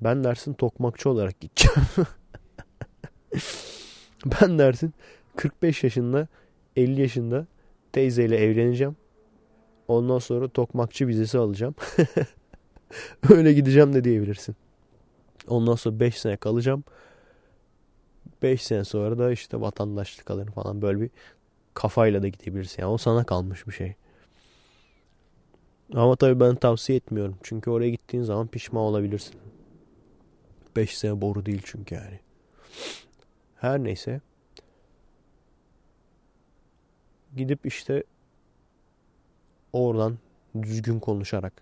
A: Ben dersin tokmakçı olarak gideceğim. ben dersin 45 yaşında 50 yaşında teyzeyle evleneceğim. Ondan sonra tokmakçı vizesi alacağım. Öyle gideceğim de diyebilirsin. Ondan sonra 5 sene kalacağım. 5 sene sonra da işte vatandaşlık alırım falan böyle bir kafayla da gidebilirsin. Yani o sana kalmış bir şey. Ama tabii ben tavsiye etmiyorum. Çünkü oraya gittiğin zaman pişman olabilirsin. 5 sene boru değil çünkü yani. Her neyse. Gidip işte oradan düzgün konuşarak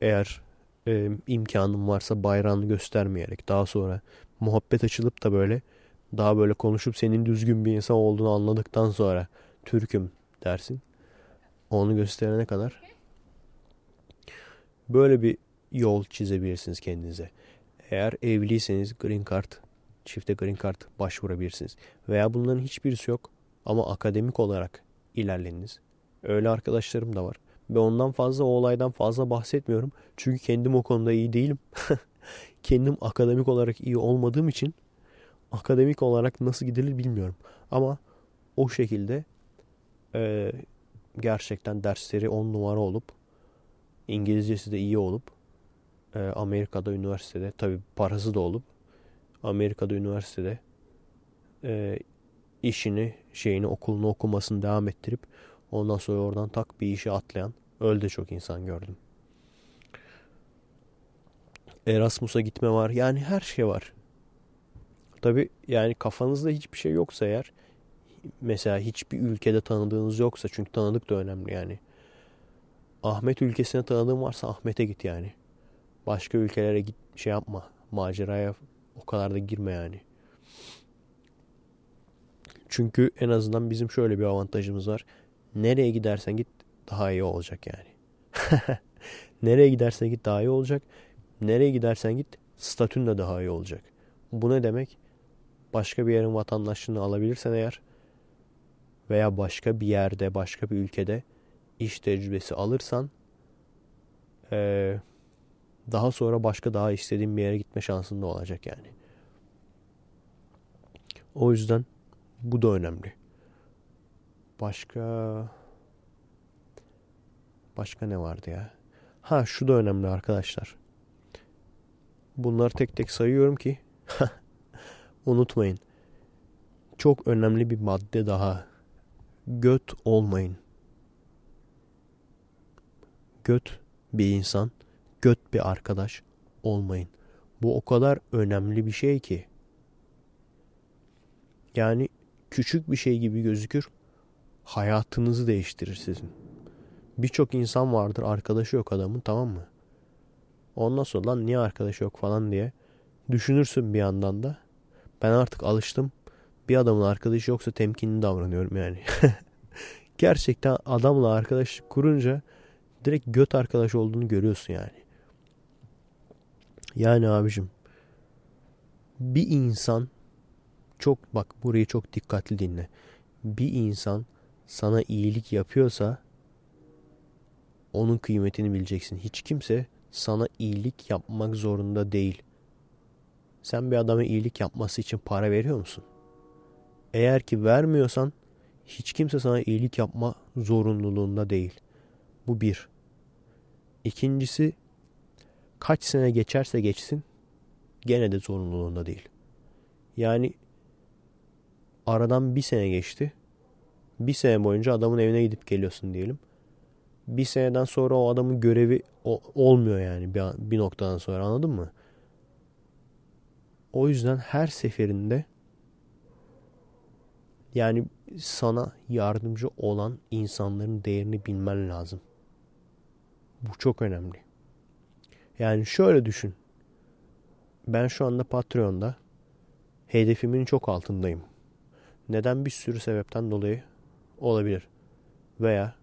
A: eğer e, imkanım varsa bayrağını göstermeyerek daha sonra muhabbet açılıp da böyle daha böyle konuşup senin düzgün bir insan olduğunu anladıktan sonra Türk'üm dersin. Onu gösterene kadar böyle bir yol çizebilirsiniz kendinize. Eğer evliyseniz green card, çifte green card başvurabilirsiniz. Veya bunların hiçbirisi yok ama akademik olarak ilerlediniz. Öyle arkadaşlarım da var. Ve ondan fazla o olaydan fazla bahsetmiyorum. Çünkü kendim o konuda iyi değilim. kendim akademik olarak iyi olmadığım için akademik olarak nasıl gidilir bilmiyorum. Ama o şekilde e, gerçekten dersleri on numara olup İngilizcesi de iyi olup e, Amerika'da üniversitede tabi parası da olup Amerika'da üniversitede e, işini şeyini okulunu okumasını devam ettirip ondan sonra oradan tak bir işe atlayan öyle de çok insan gördüm. Erasmus'a gitme var. Yani her şey var. Tabi yani kafanızda hiçbir şey yoksa eğer mesela hiçbir ülkede tanıdığınız yoksa çünkü tanıdık da önemli yani. Ahmet ülkesine tanıdığın varsa Ahmet'e git yani. Başka ülkelere git şey yapma. Maceraya o kadar da girme yani. Çünkü en azından bizim şöyle bir avantajımız var. Nereye gidersen git daha iyi olacak yani. Nereye gidersen git daha iyi olacak. Nereye gidersen git statün de daha iyi olacak. Bu ne demek? Başka bir yerin vatandaşlığını alabilirsen eğer veya başka bir yerde, başka bir ülkede iş tecrübesi alırsan ee, daha sonra başka daha istediğin bir yere gitme şansın da olacak yani. O yüzden bu da önemli. Başka başka ne vardı ya? Ha şu da önemli arkadaşlar. Bunları tek tek sayıyorum ki unutmayın. Çok önemli bir madde daha. Göt olmayın. Göt bir insan, göt bir arkadaş olmayın. Bu o kadar önemli bir şey ki. Yani küçük bir şey gibi gözükür. Hayatınızı değiştirir sizin. Birçok insan vardır arkadaşı yok adamın tamam mı? Ondan sonra lan niye arkadaşı yok falan diye düşünürsün bir yandan da. Ben artık alıştım. Bir adamın arkadaşı yoksa temkinli davranıyorum yani. Gerçekten adamla arkadaş kurunca direkt göt arkadaş olduğunu görüyorsun yani. Yani abicim bir insan çok bak burayı çok dikkatli dinle. Bir insan sana iyilik yapıyorsa onun kıymetini bileceksin. Hiç kimse sana iyilik yapmak zorunda değil. Sen bir adama iyilik yapması için para veriyor musun? Eğer ki vermiyorsan hiç kimse sana iyilik yapma zorunluluğunda değil. Bu bir. İkincisi kaç sene geçerse geçsin gene de zorunluluğunda değil. Yani aradan bir sene geçti. Bir sene boyunca adamın evine gidip geliyorsun diyelim. Bir seneden sonra o adamın görevi olmuyor yani bir, bir noktadan sonra anladın mı? O yüzden her seferinde yani sana yardımcı olan insanların değerini bilmen lazım. Bu çok önemli. Yani şöyle düşün. Ben şu anda Patreon'da hedefimin çok altındayım. Neden bir sürü sebepten dolayı olabilir. Veya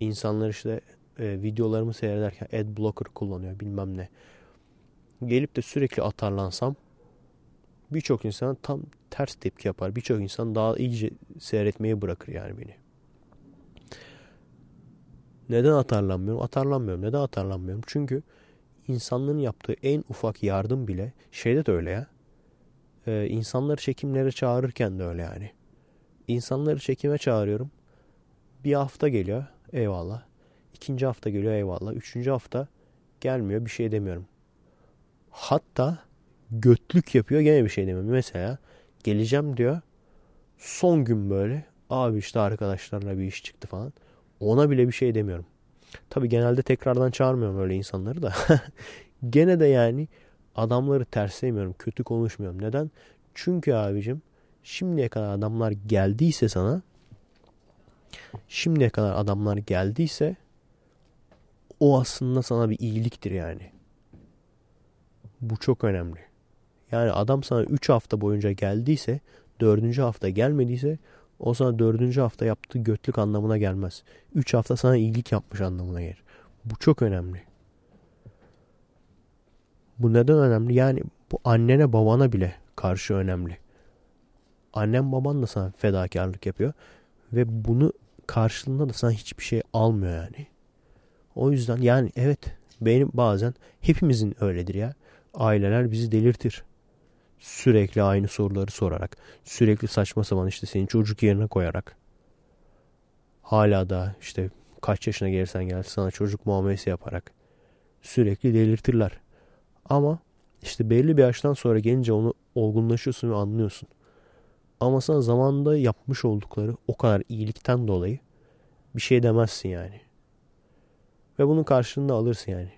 A: insanlar işte e, videolarımı seyrederken ad blocker kullanıyor bilmem ne. Gelip de sürekli atarlansam birçok insan tam ters tepki yapar. Birçok insan daha iyice seyretmeyi bırakır yani beni. Neden atarlanmıyorum? Atarlanmıyorum. Neden atarlanmıyorum? Çünkü insanlığın yaptığı en ufak yardım bile şeyde de öyle ya. Ee, insanları çekimlere çağırırken de öyle yani. İnsanları çekime çağırıyorum. Bir hafta geliyor. Eyvallah. İkinci hafta geliyor. Eyvallah. Üçüncü hafta gelmiyor. Bir şey demiyorum. Hatta götlük yapıyor. Gene bir şey demiyorum. Mesela geleceğim diyor. Son gün böyle. Abi işte arkadaşlarla bir iş çıktı falan. Ona bile bir şey demiyorum. Tabi genelde tekrardan çağırmıyorum öyle insanları da. Gene de yani adamları terslemiyorum. Kötü konuşmuyorum. Neden? Çünkü abicim şimdiye kadar adamlar geldiyse sana şimdiye kadar adamlar geldiyse o aslında sana bir iyiliktir yani. Bu çok önemli. Yani adam sana 3 hafta boyunca geldiyse 4. hafta gelmediyse o sana 4. hafta yaptığı götlük anlamına gelmez. 3 hafta sana iyilik yapmış anlamına gelir. Bu çok önemli. Bu neden önemli? Yani bu annene babana bile karşı önemli. Annen baban da sana fedakarlık yapıyor. Ve bunu karşılığında da sana hiçbir şey almıyor yani. O yüzden yani evet benim bazen hepimizin öyledir ya. Aileler bizi delirtir. Sürekli aynı soruları sorarak, sürekli saçma sapan işte senin çocuk yerine koyarak. Hala da işte kaç yaşına gelirsen gel sana çocuk muamelesi yaparak sürekli delirtirler. Ama işte belli bir yaştan sonra gelince onu olgunlaşıyorsun ve anlıyorsun. Ama sana zamanında yapmış oldukları o kadar iyilikten dolayı bir şey demezsin yani. Ve bunun karşılığını alırsın yani.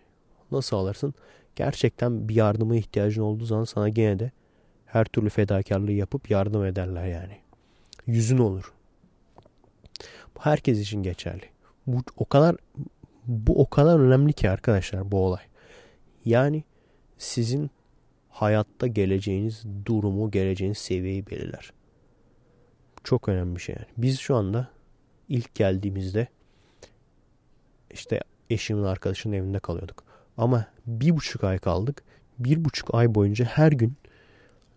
A: Nasıl alırsın? Gerçekten bir yardıma ihtiyacın olduğu zaman sana gene de her türlü fedakarlığı yapıp yardım ederler yani. Yüzün olur. Bu herkes için geçerli. Bu o kadar bu o kadar önemli ki arkadaşlar bu olay. Yani sizin hayatta geleceğiniz durumu, geleceğiniz seviyeyi belirler. Çok önemli bir şey yani. Biz şu anda ilk geldiğimizde işte eşimin arkadaşının evinde kalıyorduk. Ama bir buçuk ay kaldık. Bir buçuk ay boyunca her gün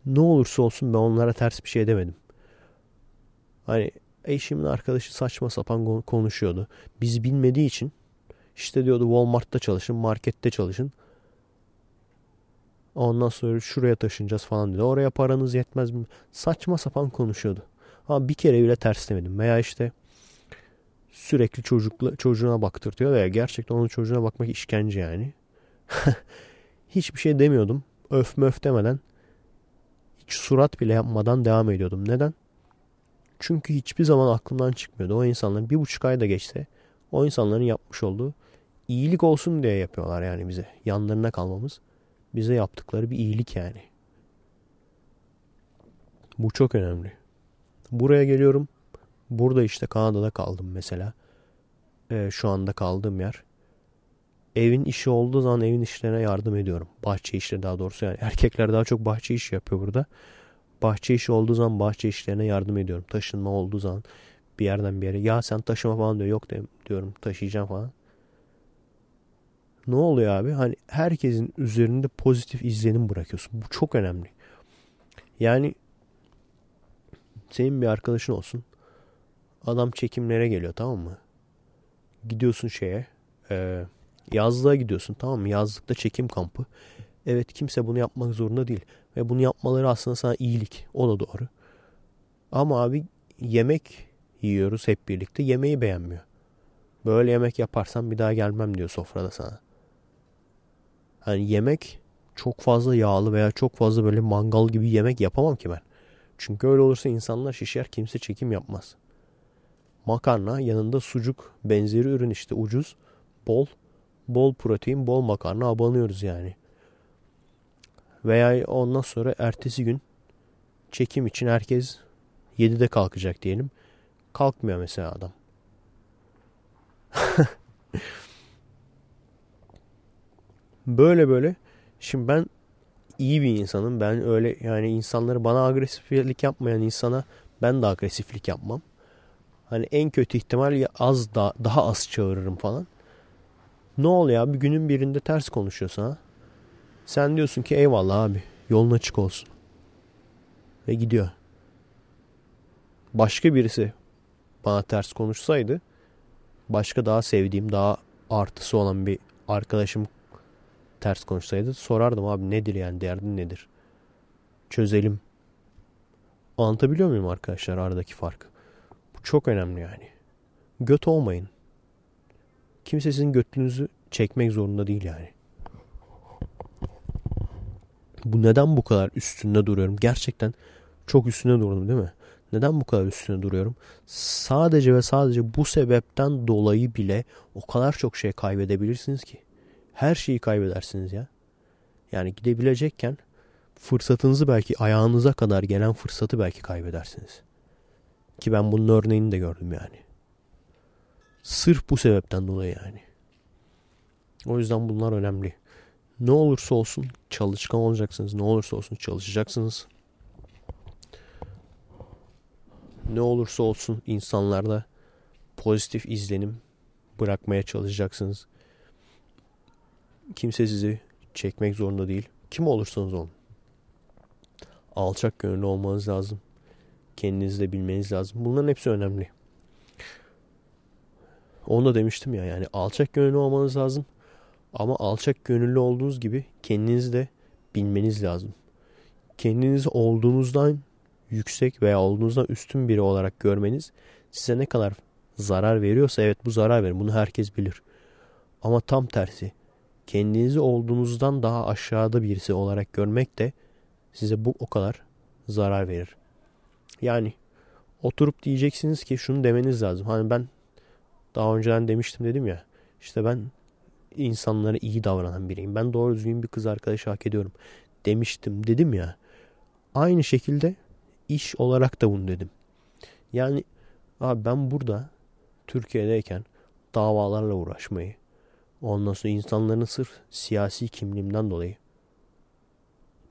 A: ne olursa olsun ben onlara ters bir şey demedim. Hani eşimin arkadaşı saçma sapan konuşuyordu. Biz bilmediği için işte diyordu Walmart'ta çalışın, markette çalışın. Ondan sonra şuraya taşınacağız falan dedi. Oraya paranız yetmez mi? Saçma sapan konuşuyordu. Ama bir kere bile ters demedim. Veya işte sürekli çocukla, çocuğuna baktırtıyor veya gerçekten onun çocuğuna bakmak işkence yani. Hiçbir şey demiyordum. Öf möf demeden hiç surat bile yapmadan devam ediyordum. Neden? Çünkü hiçbir zaman aklımdan çıkmıyordu. O insanların bir buçuk ayda geçse o insanların yapmış olduğu iyilik olsun diye yapıyorlar yani bize. Yanlarına kalmamız bize yaptıkları bir iyilik yani. Bu çok önemli. Buraya geliyorum. Burada işte Kanada'da kaldım mesela. Ee, şu anda kaldığım yer. Evin işi olduğu zaman evin işlerine yardım ediyorum. Bahçe işleri daha doğrusu yani. Erkekler daha çok bahçe işi yapıyor burada. Bahçe işi olduğu zaman bahçe işlerine yardım ediyorum. Taşınma olduğu zaman bir yerden bir yere. Ya sen taşıma falan diyor. Yok diyorum taşıyacağım falan. Ne oluyor abi? Hani herkesin üzerinde pozitif izlenim bırakıyorsun. Bu çok önemli. Yani senin bir arkadaşın olsun. Adam çekimlere geliyor tamam mı? Gidiyorsun şeye. E, yazlığa gidiyorsun tamam mı? Yazlıkta çekim kampı. Evet kimse bunu yapmak zorunda değil. Ve bunu yapmaları aslında sana iyilik. O da doğru. Ama abi yemek yiyoruz hep birlikte. Yemeği beğenmiyor. Böyle yemek yaparsan bir daha gelmem diyor sofrada sana. Hani yemek çok fazla yağlı veya çok fazla böyle mangal gibi yemek yapamam ki ben. Çünkü öyle olursa insanlar şişer kimse çekim yapmaz. Makarna yanında sucuk benzeri ürün işte ucuz, bol, bol protein, bol makarna abanıyoruz yani. Veya ondan sonra ertesi gün çekim için herkes 7'de kalkacak diyelim. Kalkmıyor mesela adam. böyle böyle. Şimdi ben iyi bir insanım. Ben öyle yani insanları bana agresiflik yapmayan insana ben de agresiflik yapmam. Hani en kötü ihtimal ya az da daha az çağırırım falan. Ne oluyor abi günün birinde ters konuşuyor sana. Sen diyorsun ki eyvallah abi yolun açık olsun. Ve gidiyor. Başka birisi bana ters konuşsaydı başka daha sevdiğim daha artısı olan bir arkadaşım ters konuşsaydı sorardım abi nedir yani derdin nedir? Çözelim. Anlatabiliyor muyum arkadaşlar aradaki farkı? Bu çok önemli yani. Göt olmayın. Kimse sizin götünüzü çekmek zorunda değil yani. Bu neden bu kadar üstünde duruyorum? Gerçekten çok üstünde durdum değil mi? Neden bu kadar üstüne duruyorum? Sadece ve sadece bu sebepten dolayı bile o kadar çok şey kaybedebilirsiniz ki. Her şeyi kaybedersiniz ya. Yani gidebilecekken fırsatınızı belki ayağınıza kadar gelen fırsatı belki kaybedersiniz. Ki ben bunun örneğini de gördüm yani. Sırf bu sebepten dolayı yani. O yüzden bunlar önemli. Ne olursa olsun çalışkan olacaksınız. Ne olursa olsun çalışacaksınız. Ne olursa olsun insanlarda pozitif izlenim bırakmaya çalışacaksınız. Kimse sizi çekmek zorunda değil. Kim olursanız olun. Alçak gönüllü olmanız lazım. Kendinizi de bilmeniz lazım. Bunların hepsi önemli. Onu da demiştim ya yani alçak gönüllü olmanız lazım. Ama alçak gönüllü olduğunuz gibi kendinizi de bilmeniz lazım. Kendinizi olduğunuzdan yüksek veya olduğunuzdan üstün biri olarak görmeniz size ne kadar zarar veriyorsa evet bu zarar verir. Bunu herkes bilir. Ama tam tersi kendinizi olduğunuzdan daha aşağıda birisi olarak görmek de size bu o kadar zarar verir. Yani oturup diyeceksiniz ki şunu demeniz lazım. Hani ben daha önceden demiştim dedim ya. İşte ben insanlara iyi davranan biriyim. Ben doğru düzgün bir kız arkadaşı hak ediyorum demiştim dedim ya. Aynı şekilde iş olarak da bunu dedim. Yani abi ben burada Türkiye'deyken davalarla uğraşmayı, ondan sonra insanların sırf siyasi kimliğimden dolayı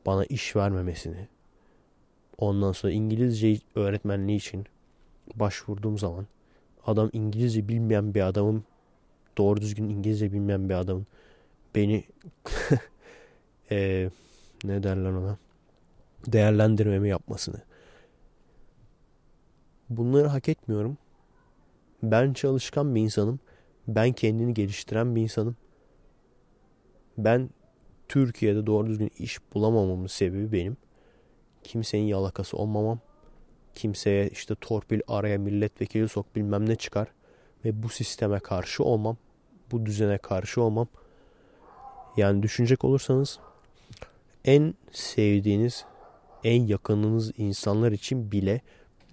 A: bana iş vermemesini, ondan sonra İngilizce öğretmenliği için başvurduğum zaman adam İngilizce bilmeyen bir adamın doğru düzgün İngilizce bilmeyen bir adamın beni e, ne derler ona değerlendirmemi yapmasını. Bunları hak etmiyorum. Ben çalışkan bir insanım. Ben kendini geliştiren bir insanım. Ben Türkiye'de doğru düzgün iş bulamamamın sebebi benim. Kimsenin yalakası olmamam. Kimseye işte torpil araya milletvekili sok bilmem ne çıkar. Ve bu sisteme karşı olmam. Bu düzene karşı olmam. Yani düşünecek olursanız en sevdiğiniz, en yakınınız insanlar için bile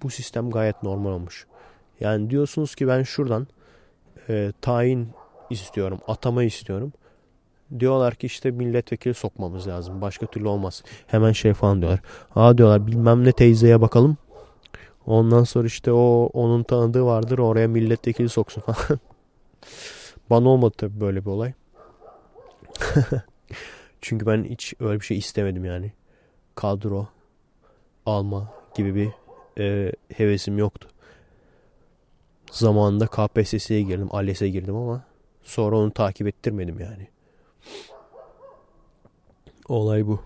A: bu sistem gayet normal olmuş. Yani diyorsunuz ki ben şuradan e, tayin istiyorum, atama istiyorum. Diyorlar ki işte milletvekili sokmamız lazım. Başka türlü olmaz. Hemen şey falan diyorlar. Aa diyorlar bilmem ne teyzeye bakalım. Ondan sonra işte o onun tanıdığı vardır oraya milletvekili soksun falan. Bana olmadı tabii böyle bir olay. Çünkü ben hiç öyle bir şey istemedim yani. Kadro alma gibi bir e, hevesim yoktu. Zamanında KPSS'ye girdim, ALES'e girdim ama sonra onu takip ettirmedim yani. Olay bu.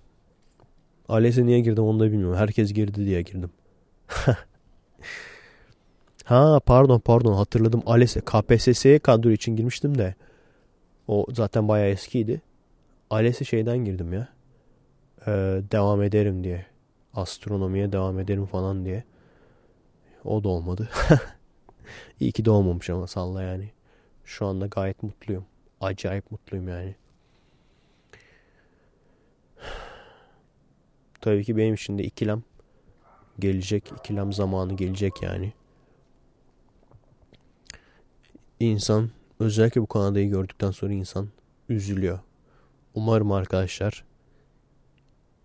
A: ALES'e niye girdim onu da bilmiyorum. Herkes girdi diye girdim. ha pardon pardon hatırladım. ALES'e KPSS'ye kadro için girmiştim de. O zaten bayağı eskiydi. ALES'e şeyden girdim ya. Ee, devam ederim diye. Astronomiye devam ederim falan diye. O da olmadı. İyi ki de olmamış ama salla yani. Şu anda gayet mutluyum. Acayip mutluyum yani. Tabii ki benim için de ikilem gelecek. ikilem zamanı gelecek yani. İnsan özellikle bu Kanada'yı gördükten sonra insan üzülüyor. Umarım arkadaşlar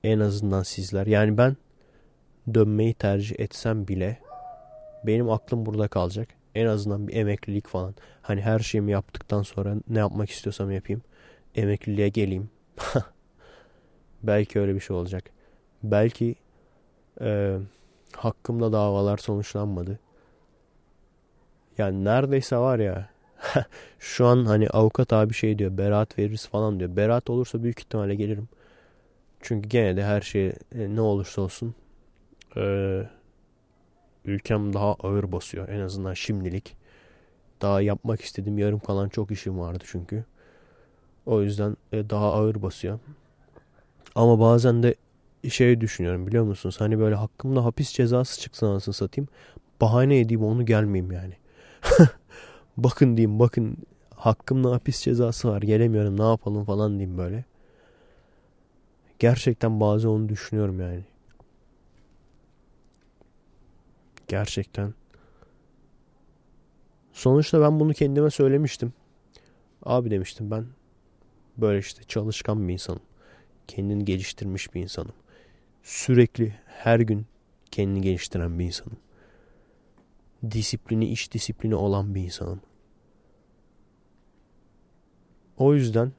A: en azından sizler yani ben dönmeyi tercih etsem bile benim aklım burada kalacak. En azından bir emeklilik falan. Hani her şeyimi yaptıktan sonra ne yapmak istiyorsam yapayım. Emekliliğe geleyim. Belki öyle bir şey olacak. Belki e, hakkımda davalar sonuçlanmadı. Yani neredeyse var ya şu an hani avukat abi şey diyor beraat veririz falan diyor. Beraat olursa büyük ihtimalle gelirim. Çünkü gene de her şey e, ne olursa olsun e, ülkem daha ağır basıyor. En azından şimdilik. Daha yapmak istediğim yarım kalan çok işim vardı çünkü. O yüzden e, daha ağır basıyor. Ama bazen de şey düşünüyorum biliyor musunuz? Hani böyle hakkımda hapis cezası çıksa nasıl satayım. Bahane edeyim onu gelmeyeyim yani. bakın diyeyim bakın hakkımda hapis cezası var gelemiyorum ne yapalım falan diyeyim böyle. Gerçekten bazen onu düşünüyorum yani. Gerçekten. Sonuçta ben bunu kendime söylemiştim. Abi demiştim ben böyle işte çalışkan bir insanım. Kendini geliştirmiş bir insanım. Sürekli her gün kendini geliştiren bir insanım. Disiplini, iş disiplini olan bir insanım. O yüzden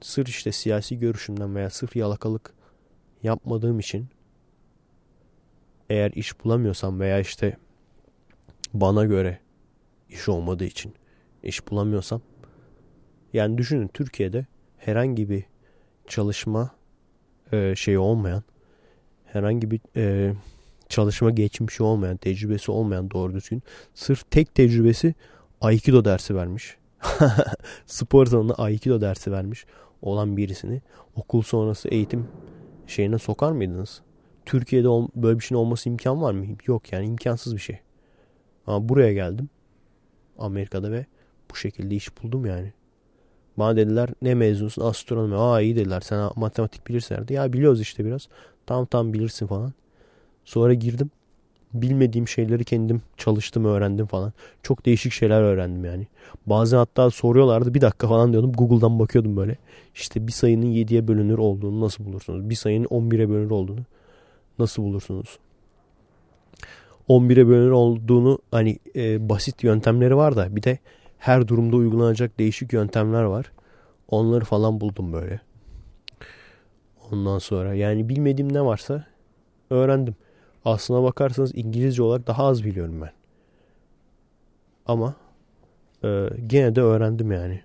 A: sırf işte siyasi görüşümden veya sırf yalakalık yapmadığım için eğer iş bulamıyorsam veya işte bana göre iş olmadığı için iş bulamıyorsam yani düşünün Türkiye'de herhangi bir çalışma e, şeyi olmayan herhangi bir e, çalışma geçmişi olmayan, tecrübesi olmayan doğru düzgün sırf tek tecrübesi Aikido dersi vermiş. Spor salonunda Aikido dersi vermiş olan birisini okul sonrası eğitim şeyine sokar mıydınız? Türkiye'de böyle bir şeyin olması imkan var mı? Yok yani imkansız bir şey. Ama buraya geldim. Amerika'da ve bu şekilde iş buldum yani. Bana dediler ne mezunsun astronomi. Aa iyi dediler sen matematik bilirsin. Ya biliyoruz işte biraz. Tam tam bilirsin falan. Sonra girdim. Bilmediğim şeyleri kendim çalıştım öğrendim falan. Çok değişik şeyler öğrendim yani. Bazen hatta soruyorlardı bir dakika falan diyordum. Google'dan bakıyordum böyle. İşte bir sayının 7'ye bölünür olduğunu nasıl bulursunuz? Bir sayının 11'e bölünür olduğunu nasıl bulursunuz? 11'e bölünür olduğunu hani e, basit yöntemleri var da bir de her durumda uygulanacak değişik yöntemler var. Onları falan buldum böyle. Ondan sonra yani bilmediğim ne varsa öğrendim. Aslına bakarsanız İngilizce olarak daha az biliyorum ben. Ama e, gene de öğrendim yani.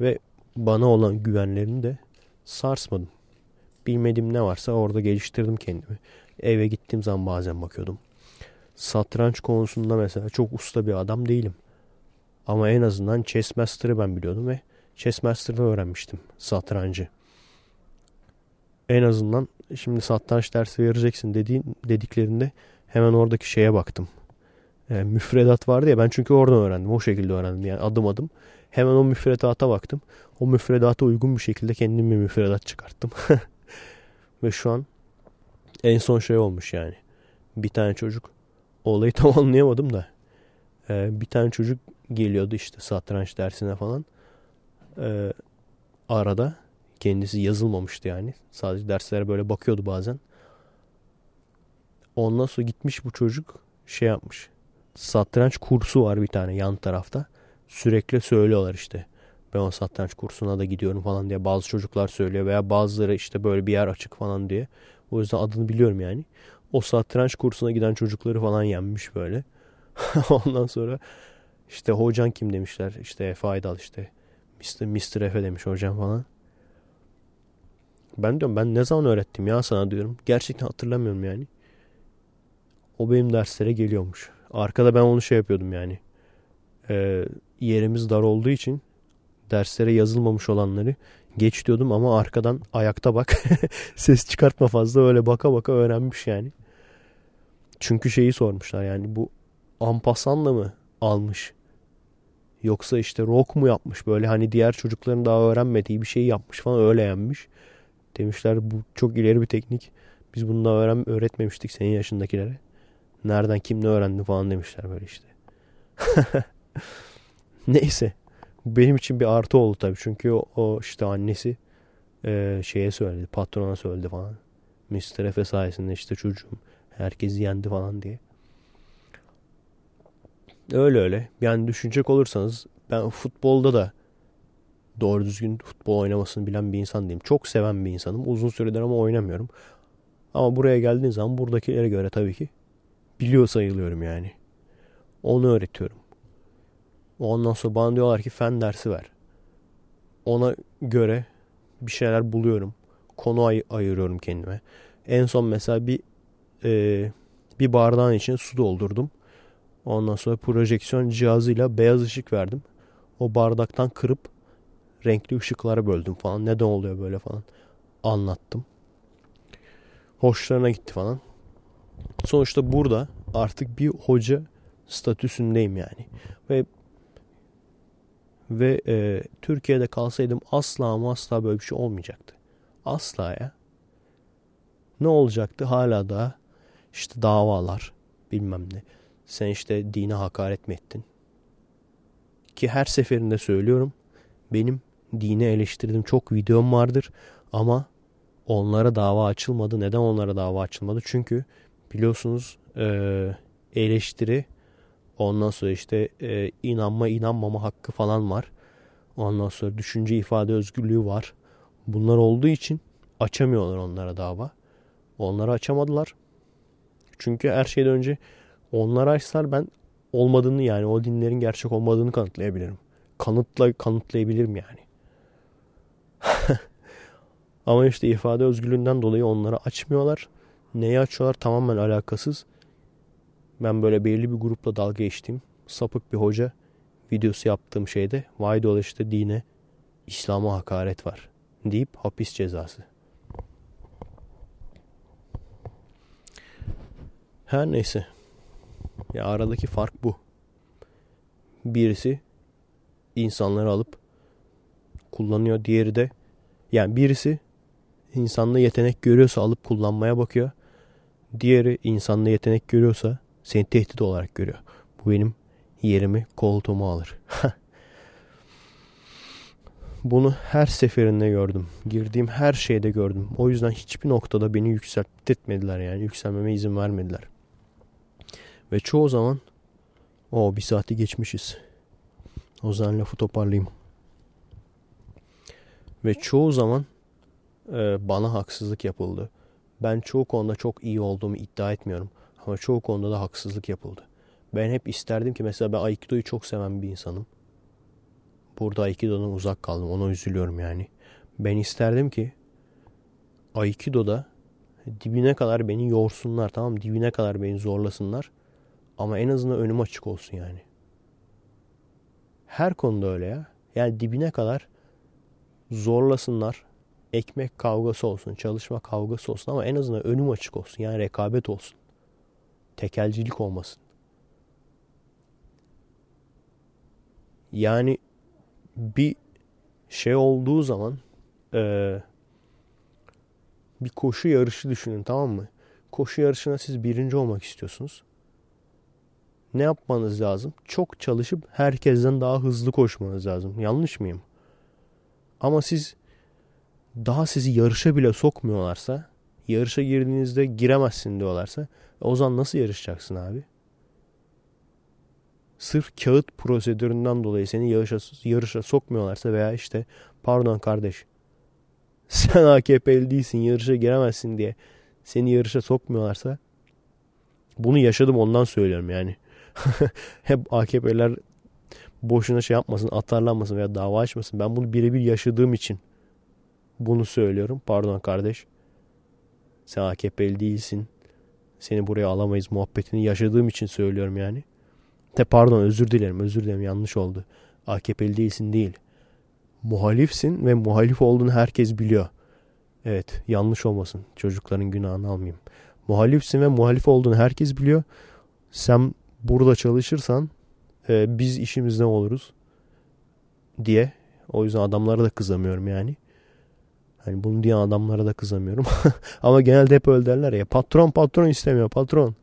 A: Ve bana olan güvenlerini de sarsmadım. Bilmediğim ne varsa orada geliştirdim kendimi. Eve gittiğim zaman bazen bakıyordum. Satranç konusunda mesela çok usta bir adam değilim. Ama en azından Chess Master'ı ben biliyordum ve Chess Master'da öğrenmiştim satrancı. En azından şimdi satranç dersi vereceksin dediğin, dediklerinde hemen oradaki şeye baktım. E, müfredat vardı ya ben çünkü oradan öğrendim. O şekilde öğrendim yani adım adım. Hemen o müfredata baktım. O müfredata uygun bir şekilde kendim bir müfredat çıkarttım. Ve şu an en son şey olmuş yani. Bir tane çocuk olayı tam anlayamadım da e, bir tane çocuk geliyordu işte satranç dersine falan. E, arada kendisi yazılmamıştı yani. Sadece derslere böyle bakıyordu bazen. Ondan sonra gitmiş bu çocuk şey yapmış. Satranç kursu var bir tane yan tarafta. Sürekli söylüyorlar işte. Ben o satranç kursuna da gidiyorum falan diye bazı çocuklar söylüyor veya bazıları işte böyle bir yer açık falan diye. O yüzden adını biliyorum yani. O satranç kursuna giden çocukları falan yenmiş böyle. Ondan sonra işte hocan kim demişler. İşte Efe Aydal işte. Mr. Mr. Efe demiş hocam falan. Ben diyorum ben ne zaman öğrettim ya sana diyorum. Gerçekten hatırlamıyorum yani. O benim derslere geliyormuş. Arkada ben onu şey yapıyordum yani. Ee, yerimiz dar olduğu için derslere yazılmamış olanları geç diyordum ama arkadan ayakta bak ses çıkartma fazla öyle baka baka öğrenmiş yani. Çünkü şeyi sormuşlar yani bu Ampasan'la mı almış? Yoksa işte rock mu yapmış böyle hani diğer çocukların daha öğrenmediği bir şey yapmış falan öyle yenmiş. Demişler bu çok ileri bir teknik. Biz bunu da öğren öğretmemiştik senin yaşındakilere. Nereden kim ne öğrendi falan demişler böyle işte. Neyse. Benim için bir artı oldu tabii. Çünkü o, o işte annesi e, şeye söyledi. Patrona söyledi falan. Mr. Efe sayesinde işte çocuğum herkesi yendi falan diye. Öyle öyle. Yani düşünecek olursanız ben futbolda da doğru düzgün futbol oynamasını bilen bir insan değilim. Çok seven bir insanım. Uzun süredir ama oynamıyorum. Ama buraya geldiğin zaman buradakilere göre tabii ki biliyor sayılıyorum yani. Onu öğretiyorum. Ondan sonra bana diyorlar ki fen dersi ver. Ona göre bir şeyler buluyorum. Konu ay- ayırıyorum kendime. En son mesela bir e, bir bardağın içine su doldurdum. Ondan sonra projeksiyon cihazıyla beyaz ışık verdim. O bardaktan kırıp renkli ışıklara böldüm falan. Neden oluyor böyle falan anlattım. Hoşlarına gitti falan. Sonuçta burada artık bir hoca statüsündeyim yani. Ve ve e, Türkiye'de kalsaydım asla ama asla böyle bir şey olmayacaktı. Asla ya. Ne olacaktı? Hala da işte davalar bilmem ne. Sen işte dine hakaret mi ettin? Ki her seferinde söylüyorum. Benim dine eleştirdiğim çok videom vardır. Ama onlara dava açılmadı. Neden onlara dava açılmadı? Çünkü biliyorsunuz e, eleştiri ondan sonra işte e, inanma inanmama hakkı falan var. Ondan sonra düşünce ifade özgürlüğü var. Bunlar olduğu için açamıyorlar onlara dava. Onları açamadılar. Çünkü her şeyden önce onları açsalar ben olmadığını yani o dinlerin gerçek olmadığını kanıtlayabilirim. Kanıtla kanıtlayabilirim yani. Ama işte ifade özgürlüğünden dolayı onları açmıyorlar. Neyi açıyorlar tamamen alakasız. Ben böyle belirli bir grupla dalga geçtiğim sapık bir hoca videosu yaptığım şeyde vay dolayı işte dine İslam'a hakaret var deyip hapis cezası. Her neyse. Ya aradaki fark bu. Birisi insanları alıp kullanıyor. Diğeri de yani birisi insanda yetenek görüyorsa alıp kullanmaya bakıyor. Diğeri insanda yetenek görüyorsa seni tehdit olarak görüyor. Bu benim yerimi koltuğumu alır. Bunu her seferinde gördüm. Girdiğim her şeyde gördüm. O yüzden hiçbir noktada beni yükseltmediler yani. Yükselmeme izin vermediler. Ve çoğu zaman o bir saati geçmişiz. O zaman lafı toparlayayım. Ve çoğu zaman e, bana haksızlık yapıldı. Ben çoğu konuda çok iyi olduğumu iddia etmiyorum. Ama çoğu konuda da haksızlık yapıldı. Ben hep isterdim ki mesela ben Aikido'yu çok seven bir insanım. Burada Aikido'dan uzak kaldım. Ona üzülüyorum yani. Ben isterdim ki Aikido'da dibine kadar beni yorsunlar tamam Dibine kadar beni zorlasınlar. Ama en azından önüm açık olsun yani. Her konuda öyle ya. Yani dibine kadar zorlasınlar. Ekmek kavgası olsun, çalışma kavgası olsun ama en azından önüm açık olsun. Yani rekabet olsun. Tekelcilik olmasın. Yani bir şey olduğu zaman e, bir koşu yarışı düşünün tamam mı? Koşu yarışına siz birinci olmak istiyorsunuz ne yapmanız lazım? Çok çalışıp herkesten daha hızlı koşmanız lazım. Yanlış mıyım? Ama siz daha sizi yarışa bile sokmuyorlarsa, yarışa girdiğinizde giremezsin diyorlarsa, o zaman nasıl yarışacaksın abi? Sırf kağıt prosedüründen dolayı seni yarışa, yarışa sokmuyorlarsa veya işte pardon kardeş sen AKP'li değilsin yarışa giremezsin diye seni yarışa sokmuyorlarsa bunu yaşadım ondan söylüyorum yani. hep AKP'ler boşuna şey yapmasın, atarlanmasın veya dava açmasın. Ben bunu birebir yaşadığım için bunu söylüyorum. Pardon kardeş. Sen AKP'li değilsin. Seni buraya alamayız muhabbetini yaşadığım için söylüyorum yani. De pardon özür dilerim özür dilerim yanlış oldu. AKP'li değilsin değil. Muhalifsin ve muhalif olduğunu herkes biliyor. Evet yanlış olmasın. Çocukların günahını almayayım. Muhalifsin ve muhalif olduğunu herkes biliyor. Sen burada çalışırsan e, biz işimizde oluruz diye. O yüzden adamlara da kızamıyorum yani. Hani bunu diyen adamlara da kızamıyorum. Ama genelde hep öyle derler ya. Patron patron istemiyor patron.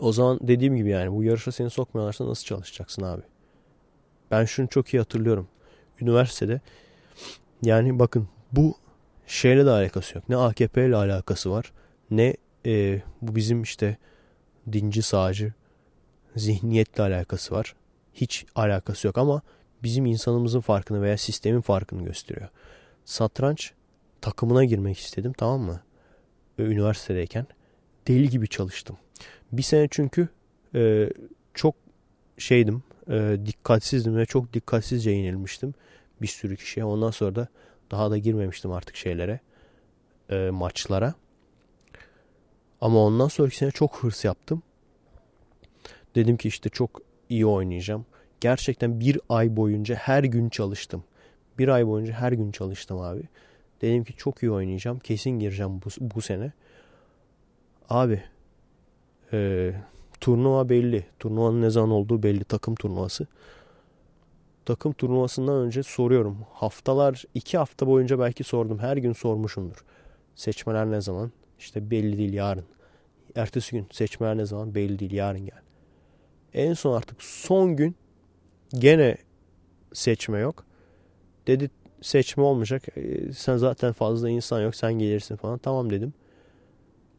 A: O zaman dediğim gibi yani bu yarışa seni sokmuyorlarsa nasıl çalışacaksın abi? Ben şunu çok iyi hatırlıyorum. Üniversitede yani bakın bu şeyle de alakası yok. Ne AKP ile alakası var ne e, bu bizim işte dinci sağcı zihniyetle alakası var. Hiç alakası yok ama bizim insanımızın farkını veya sistemin farkını gösteriyor. Satranç takımına girmek istedim tamam mı? Üniversitedeyken deli gibi çalıştım. Bir sene çünkü e, çok şeydim, e, dikkatsizdim ve çok dikkatsizce yenilmiştim bir sürü kişiye. Ondan sonra da daha da girmemiştim artık şeylere, e, maçlara. Ama ondan sonraki sene çok hırs yaptım. Dedim ki işte çok iyi oynayacağım. Gerçekten bir ay boyunca her gün çalıştım. Bir ay boyunca her gün çalıştım abi. Dedim ki çok iyi oynayacağım. Kesin gireceğim bu, bu sene. Abi e, turnuva belli. Turnuvanın ne zaman olduğu belli. Takım turnuvası. Takım turnuvasından önce soruyorum. Haftalar, iki hafta boyunca belki sordum. Her gün sormuşumdur. Seçmeler ne zaman? İşte belli değil yarın. Ertesi gün seçmeler ne zaman? Belli değil yarın gel. En son artık son gün gene seçme yok. Dedi seçme olmayacak. E, sen zaten fazla insan yok sen gelirsin falan. Tamam dedim.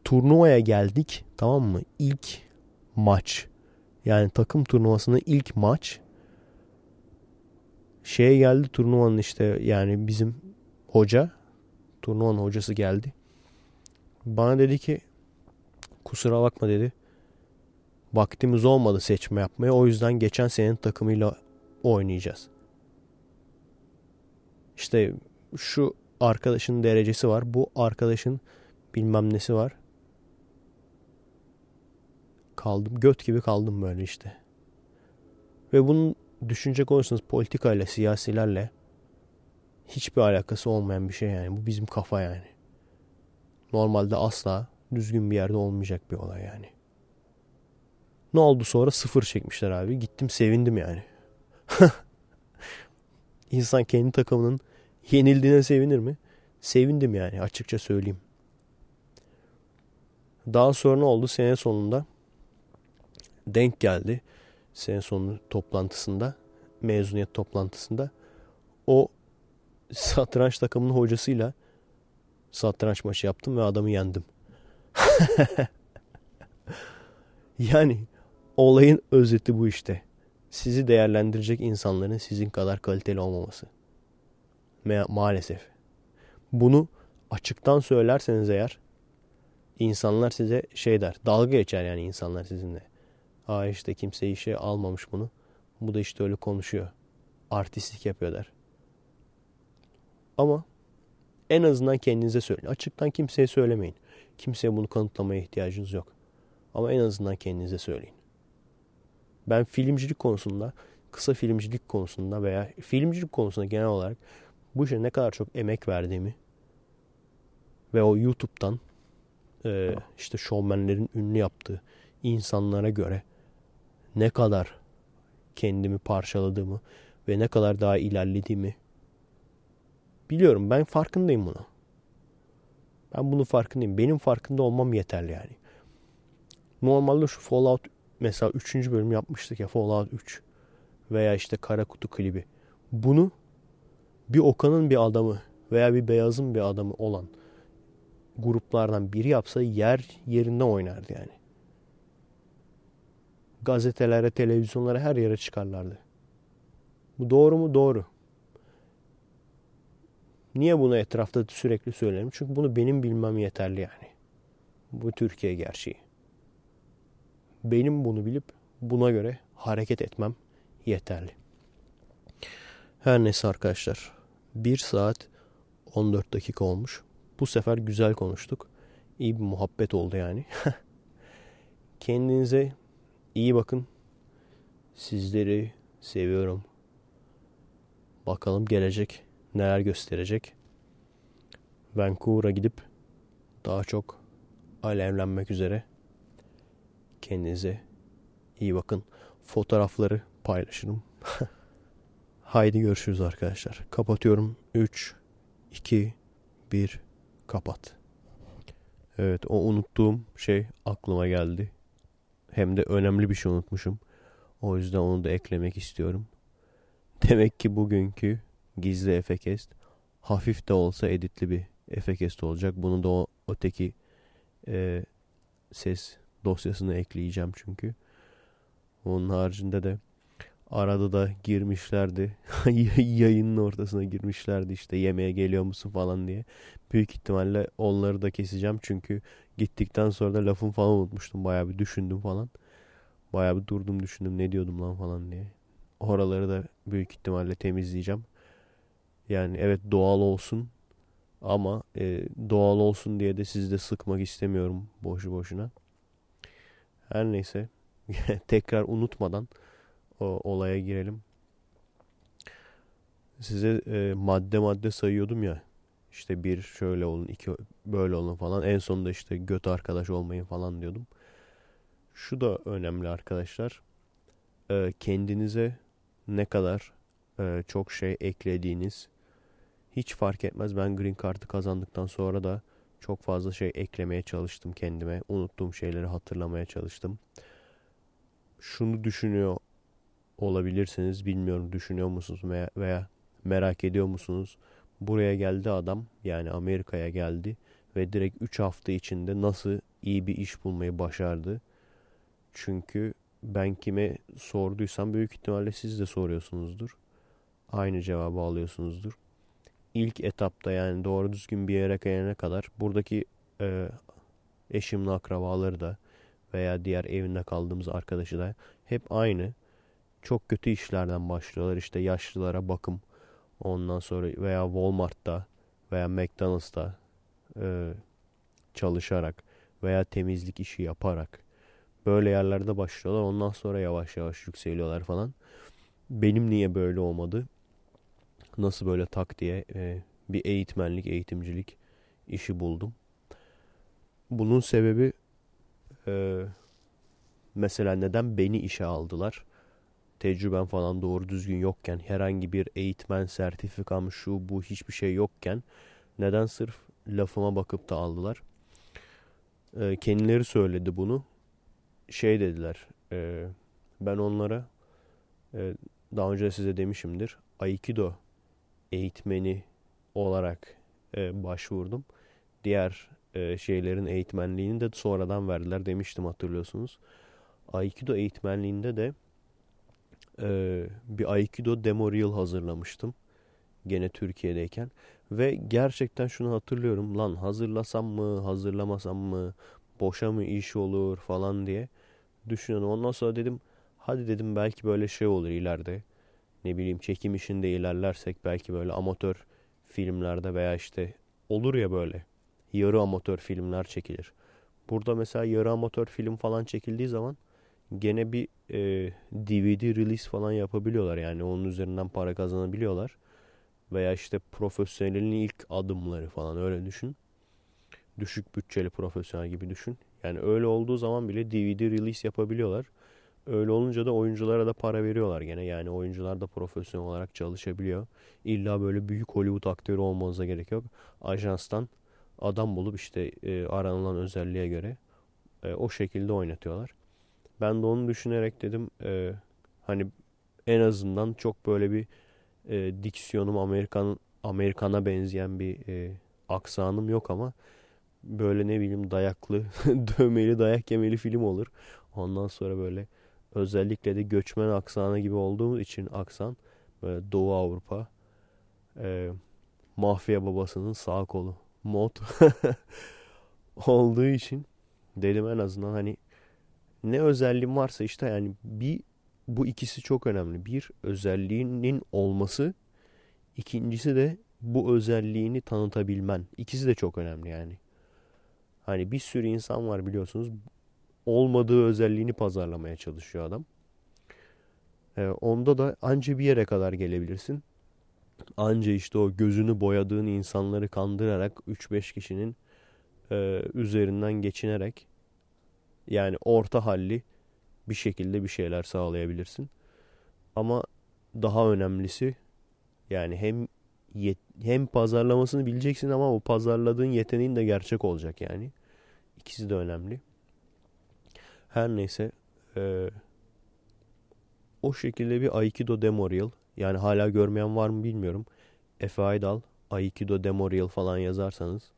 A: Turnuvaya geldik tamam mı? İlk maç. Yani takım turnuvasının ilk maç. Şeye geldi turnuvanın işte yani bizim hoca. Turnuvanın hocası geldi. Bana dedi ki kusura bakma dedi. Vaktimiz olmadı seçme yapmaya. O yüzden geçen senenin takımıyla oynayacağız. İşte şu arkadaşın derecesi var. Bu arkadaşın bilmem nesi var. Kaldım. Göt gibi kaldım böyle işte. Ve bunun düşünecek olursanız politikayla, siyasilerle hiçbir alakası olmayan bir şey yani. Bu bizim kafa yani. Normalde asla düzgün bir yerde olmayacak bir olay yani. Ne oldu sonra? Sıfır çekmişler abi. Gittim sevindim yani. İnsan kendi takımının yenildiğine sevinir mi? Sevindim yani açıkça söyleyeyim. Daha sonra ne oldu? Sene sonunda denk geldi. Sene sonu toplantısında, mezuniyet toplantısında o satranç takımının hocasıyla satranç maçı yaptım ve adamı yendim. yani olayın özeti bu işte. Sizi değerlendirecek insanların sizin kadar kaliteli olmaması. Ma maalesef. Bunu açıktan söylerseniz eğer insanlar size şey der. Dalga geçer yani insanlar sizinle. Aa işte kimse işe almamış bunu. Bu da işte öyle konuşuyor. Artistlik yapıyor der. Ama en azından kendinize söyleyin. Açıktan kimseye söylemeyin. Kimseye bunu kanıtlamaya ihtiyacınız yok. Ama en azından kendinize söyleyin. Ben filmcilik konusunda, kısa filmcilik konusunda veya filmcilik konusunda genel olarak bu işe ne kadar çok emek verdiğimi ve o YouTube'dan e, işte şovmenlerin ünlü yaptığı insanlara göre ne kadar kendimi parçaladığımı ve ne kadar daha ilerlediğimi biliyorum. Ben farkındayım buna. Ben bunun farkındayım. Benim farkında olmam yeterli yani. Normalde şu Fallout mesela 3. bölüm yapmıştık ya Fallout 3 veya işte Kara Kutu klibi. Bunu bir Okan'ın bir adamı veya bir Beyaz'ın bir adamı olan gruplardan biri yapsa yer yerinde oynardı yani. Gazetelere, televizyonlara her yere çıkarlardı. Bu doğru mu? Doğru. Niye bunu etrafta sürekli söylerim? Çünkü bunu benim bilmem yeterli yani. Bu Türkiye gerçeği. Benim bunu bilip buna göre hareket etmem yeterli. Her neyse arkadaşlar. 1 saat 14 dakika olmuş. Bu sefer güzel konuştuk. İyi bir muhabbet oldu yani. Kendinize iyi bakın. Sizleri seviyorum. Bakalım gelecek neler gösterecek. Vancouver'a gidip daha çok alevlenmek üzere. Kendinize iyi bakın. Fotoğrafları paylaşırım. Haydi görüşürüz arkadaşlar. Kapatıyorum. 3, 2, 1, kapat. Evet o unuttuğum şey aklıma geldi. Hem de önemli bir şey unutmuşum. O yüzden onu da eklemek istiyorum. Demek ki bugünkü gizli efekest hafif de olsa editli bir efekest olacak. Bunu da o öteki e, ses dosyasını ekleyeceğim çünkü. Onun haricinde de arada da girmişlerdi. Yayının ortasına girmişlerdi işte yemeğe geliyor musun falan diye. Büyük ihtimalle onları da keseceğim çünkü gittikten sonra da lafımı falan unutmuştum. Bayağı bir düşündüm falan. Bayağı bir durdum düşündüm ne diyordum lan falan diye. Oraları da büyük ihtimalle temizleyeceğim. Yani evet doğal olsun ama e, doğal olsun diye de sizi de sıkmak istemiyorum boşu boşuna. Her neyse tekrar unutmadan o olaya girelim. Size e, madde madde sayıyordum ya. İşte bir şöyle olun, iki böyle olun falan. En sonunda işte göt arkadaş olmayın falan diyordum. Şu da önemli arkadaşlar. E, kendinize ne kadar e, çok şey eklediğiniz hiç fark etmez. Ben Green Card'ı kazandıktan sonra da çok fazla şey eklemeye çalıştım kendime. Unuttuğum şeyleri hatırlamaya çalıştım. Şunu düşünüyor olabilirsiniz. Bilmiyorum düşünüyor musunuz veya merak ediyor musunuz? Buraya geldi adam yani Amerika'ya geldi ve direkt 3 hafta içinde nasıl iyi bir iş bulmayı başardı. Çünkü ben kime sorduysam büyük ihtimalle siz de soruyorsunuzdur. Aynı cevabı alıyorsunuzdur. İlk etapta yani doğru düzgün bir yere gelene kadar buradaki e, eşimle akrabaları da veya diğer evinde kaldığımız arkadaşı da hep aynı. Çok kötü işlerden başlıyorlar. İşte yaşlılara bakım. Ondan sonra veya Walmart'ta veya McDonald's'ta e, çalışarak veya temizlik işi yaparak böyle yerlerde başlıyorlar. Ondan sonra yavaş yavaş yükseliyorlar falan. Benim niye böyle olmadı? Nasıl böyle tak diye e, bir eğitmenlik, eğitimcilik işi buldum. Bunun sebebi e, mesela neden beni işe aldılar? Tecrüben falan doğru düzgün yokken, herhangi bir eğitmen sertifikam şu bu hiçbir şey yokken neden sırf lafıma bakıp da aldılar? E, kendileri söyledi bunu. Şey dediler, e, ben onlara e, daha önce size demişimdir. Aikido eğitmeni olarak e, başvurdum. Diğer e, şeylerin eğitmenliğini de sonradan verdiler demiştim hatırlıyorsunuz. Aikido eğitmenliğinde de e, bir Aikido demo reel hazırlamıştım. Gene Türkiye'deyken. Ve gerçekten şunu hatırlıyorum. Lan hazırlasam mı hazırlamasam mı boşa mı iş olur falan diye düşünüyorum. Ondan sonra dedim hadi dedim belki böyle şey olur ileride. Ne bileyim çekim işinde ilerlersek belki böyle amatör filmlerde veya işte olur ya böyle yarı amatör filmler çekilir. Burada mesela yarı amatör film falan çekildiği zaman gene bir e, DVD release falan yapabiliyorlar. Yani onun üzerinden para kazanabiliyorlar. Veya işte profesyonelin ilk adımları falan öyle düşün. Düşük bütçeli profesyonel gibi düşün. Yani öyle olduğu zaman bile DVD release yapabiliyorlar. Öyle olunca da oyunculara da para veriyorlar gene. Yani oyuncular da profesyonel olarak çalışabiliyor. İlla böyle büyük Hollywood aktörü olmanıza gerek yok. Ajanstan adam bulup işte e, aranılan özelliğe göre e, o şekilde oynatıyorlar. Ben de onu düşünerek dedim e, hani en azından çok böyle bir e, diksiyonum Amerikan Amerikan'a benzeyen bir e, aksanım yok ama böyle ne bileyim dayaklı, dövmeli, dayak yemeli film olur. Ondan sonra böyle özellikle de göçmen aksanı gibi olduğumuz için aksan böyle Doğu Avrupa e, mafya babasının sağ kolu mod olduğu için dedim en azından hani ne özelliğim varsa işte yani bir bu ikisi çok önemli. Bir özelliğinin olması, ikincisi de bu özelliğini tanıtabilmen. İkisi de çok önemli yani. Hani bir sürü insan var biliyorsunuz olmadığı özelliğini pazarlamaya çalışıyor adam. Ee, onda da anca bir yere kadar gelebilirsin. Anca işte o gözünü boyadığın insanları kandırarak 3-5 kişinin e, üzerinden geçinerek yani orta halli bir şekilde bir şeyler sağlayabilirsin. Ama daha önemlisi yani hem yet, hem pazarlamasını bileceksin ama o pazarladığın yeteneğin de gerçek olacak yani. İkisi de önemli. Her neyse e, o şekilde bir Aikido demo reel yani hala görmeyen var mı bilmiyorum. Efe Aydal Aikido demo reel falan yazarsanız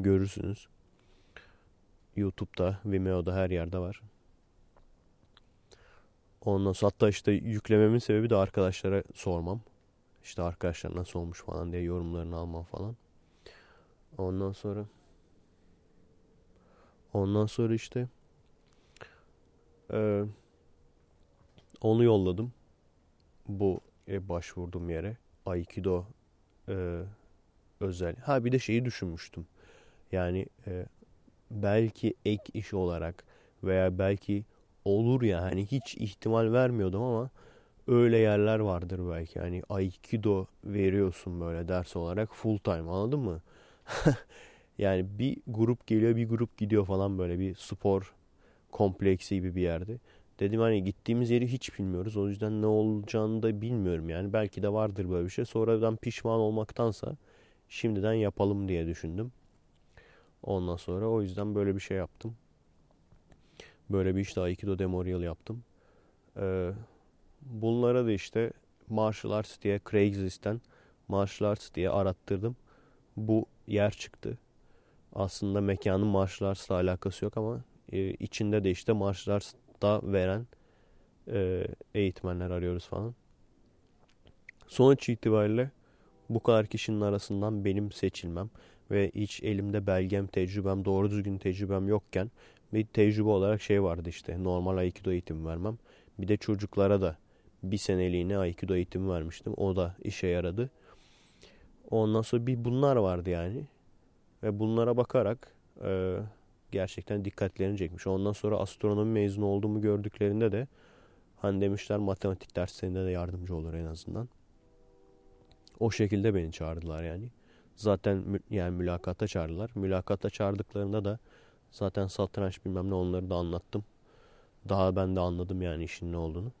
A: görürsünüz. YouTube'da, Vimeo'da her yerde var. Ondan sonra hatta işte yüklememin sebebi de arkadaşlara sormam. İşte arkadaşlar nasıl olmuş falan diye yorumlarını almam falan. Ondan sonra ondan sonra işte e, onu yolladım. Bu e, başvurduğum yere. Aikido e, özel. Ha bir de şeyi düşünmüştüm. Yani e, belki ek iş olarak veya belki olur ya hani hiç ihtimal vermiyordum ama öyle yerler vardır belki. Hani Aikido veriyorsun böyle ders olarak full time anladın mı? yani bir grup geliyor bir grup gidiyor falan böyle bir spor kompleksi gibi bir yerde. Dedim hani gittiğimiz yeri hiç bilmiyoruz. O yüzden ne olacağını da bilmiyorum yani. Belki de vardır böyle bir şey. Sonradan pişman olmaktansa şimdiden yapalım diye düşündüm. Ondan sonra o yüzden böyle bir şey yaptım. Böyle bir işte Aikido Demorial yaptım. Ee, bunlara da işte martial arts diye Craigslist'ten martial arts diye arattırdım. Bu yer çıktı. Aslında mekanın martial arts'la alakası yok ama e, içinde de işte martial arts'ta veren e, eğitmenler arıyoruz falan. Sonuç itibariyle bu kadar kişinin arasından benim seçilmem ve hiç elimde belgem, tecrübem, doğru düzgün tecrübem yokken bir tecrübe olarak şey vardı işte normal Aikido eğitimi vermem. Bir de çocuklara da bir seneliğine Aikido eğitimi vermiştim. O da işe yaradı. Ondan sonra bir bunlar vardı yani. Ve bunlara bakarak e, gerçekten dikkatlerini çekmiş. Ondan sonra astronomi mezunu olduğumu gördüklerinde de hani demişler matematik derslerinde de yardımcı olur en azından. O şekilde beni çağırdılar yani. Zaten yani mülakata çağırdılar. Mülakata çağırdıklarında da zaten satranç bilmem ne onları da anlattım. Daha ben de anladım yani işin ne olduğunu.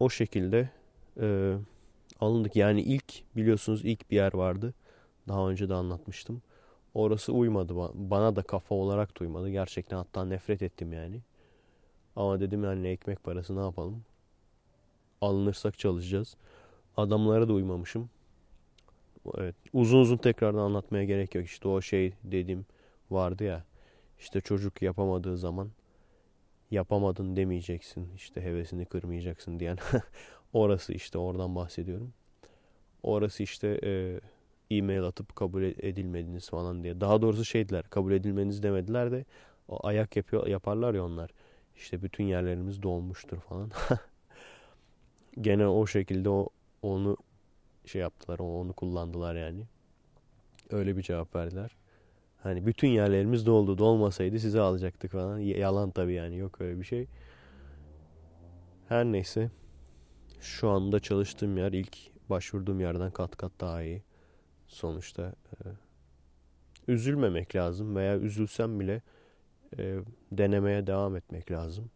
A: O şekilde e, alındık. Yani ilk biliyorsunuz ilk bir yer vardı. Daha önce de anlatmıştım. Orası uymadı. Bana da kafa olarak da uymadı. Gerçekten hatta nefret ettim yani. Ama dedim yani ekmek parası ne yapalım? Alınırsak çalışacağız. Adamlara da uymamışım. Evet. Uzun uzun tekrardan anlatmaya gerek yok. İşte o şey dediğim vardı ya. İşte çocuk yapamadığı zaman yapamadın demeyeceksin. İşte hevesini kırmayacaksın diyen. Orası işte oradan bahsediyorum. Orası işte e, e-mail atıp kabul edilmediniz falan diye. Daha doğrusu şeydiler kabul edilmeniz demediler de o ayak yapıyor yaparlar ya onlar. İşte bütün yerlerimiz dolmuştur falan. Gene o şekilde o onu şey yaptılar. Onu kullandılar yani. Öyle bir cevap verdiler. Hani bütün yerlerimiz doldu. Dolmasaydı sizi alacaktık falan. Yalan tabii yani. Yok öyle bir şey. Her neyse. Şu anda çalıştığım yer ilk başvurduğum yerden kat kat daha iyi. Sonuçta e, üzülmemek lazım veya üzülsem bile e, denemeye devam etmek lazım.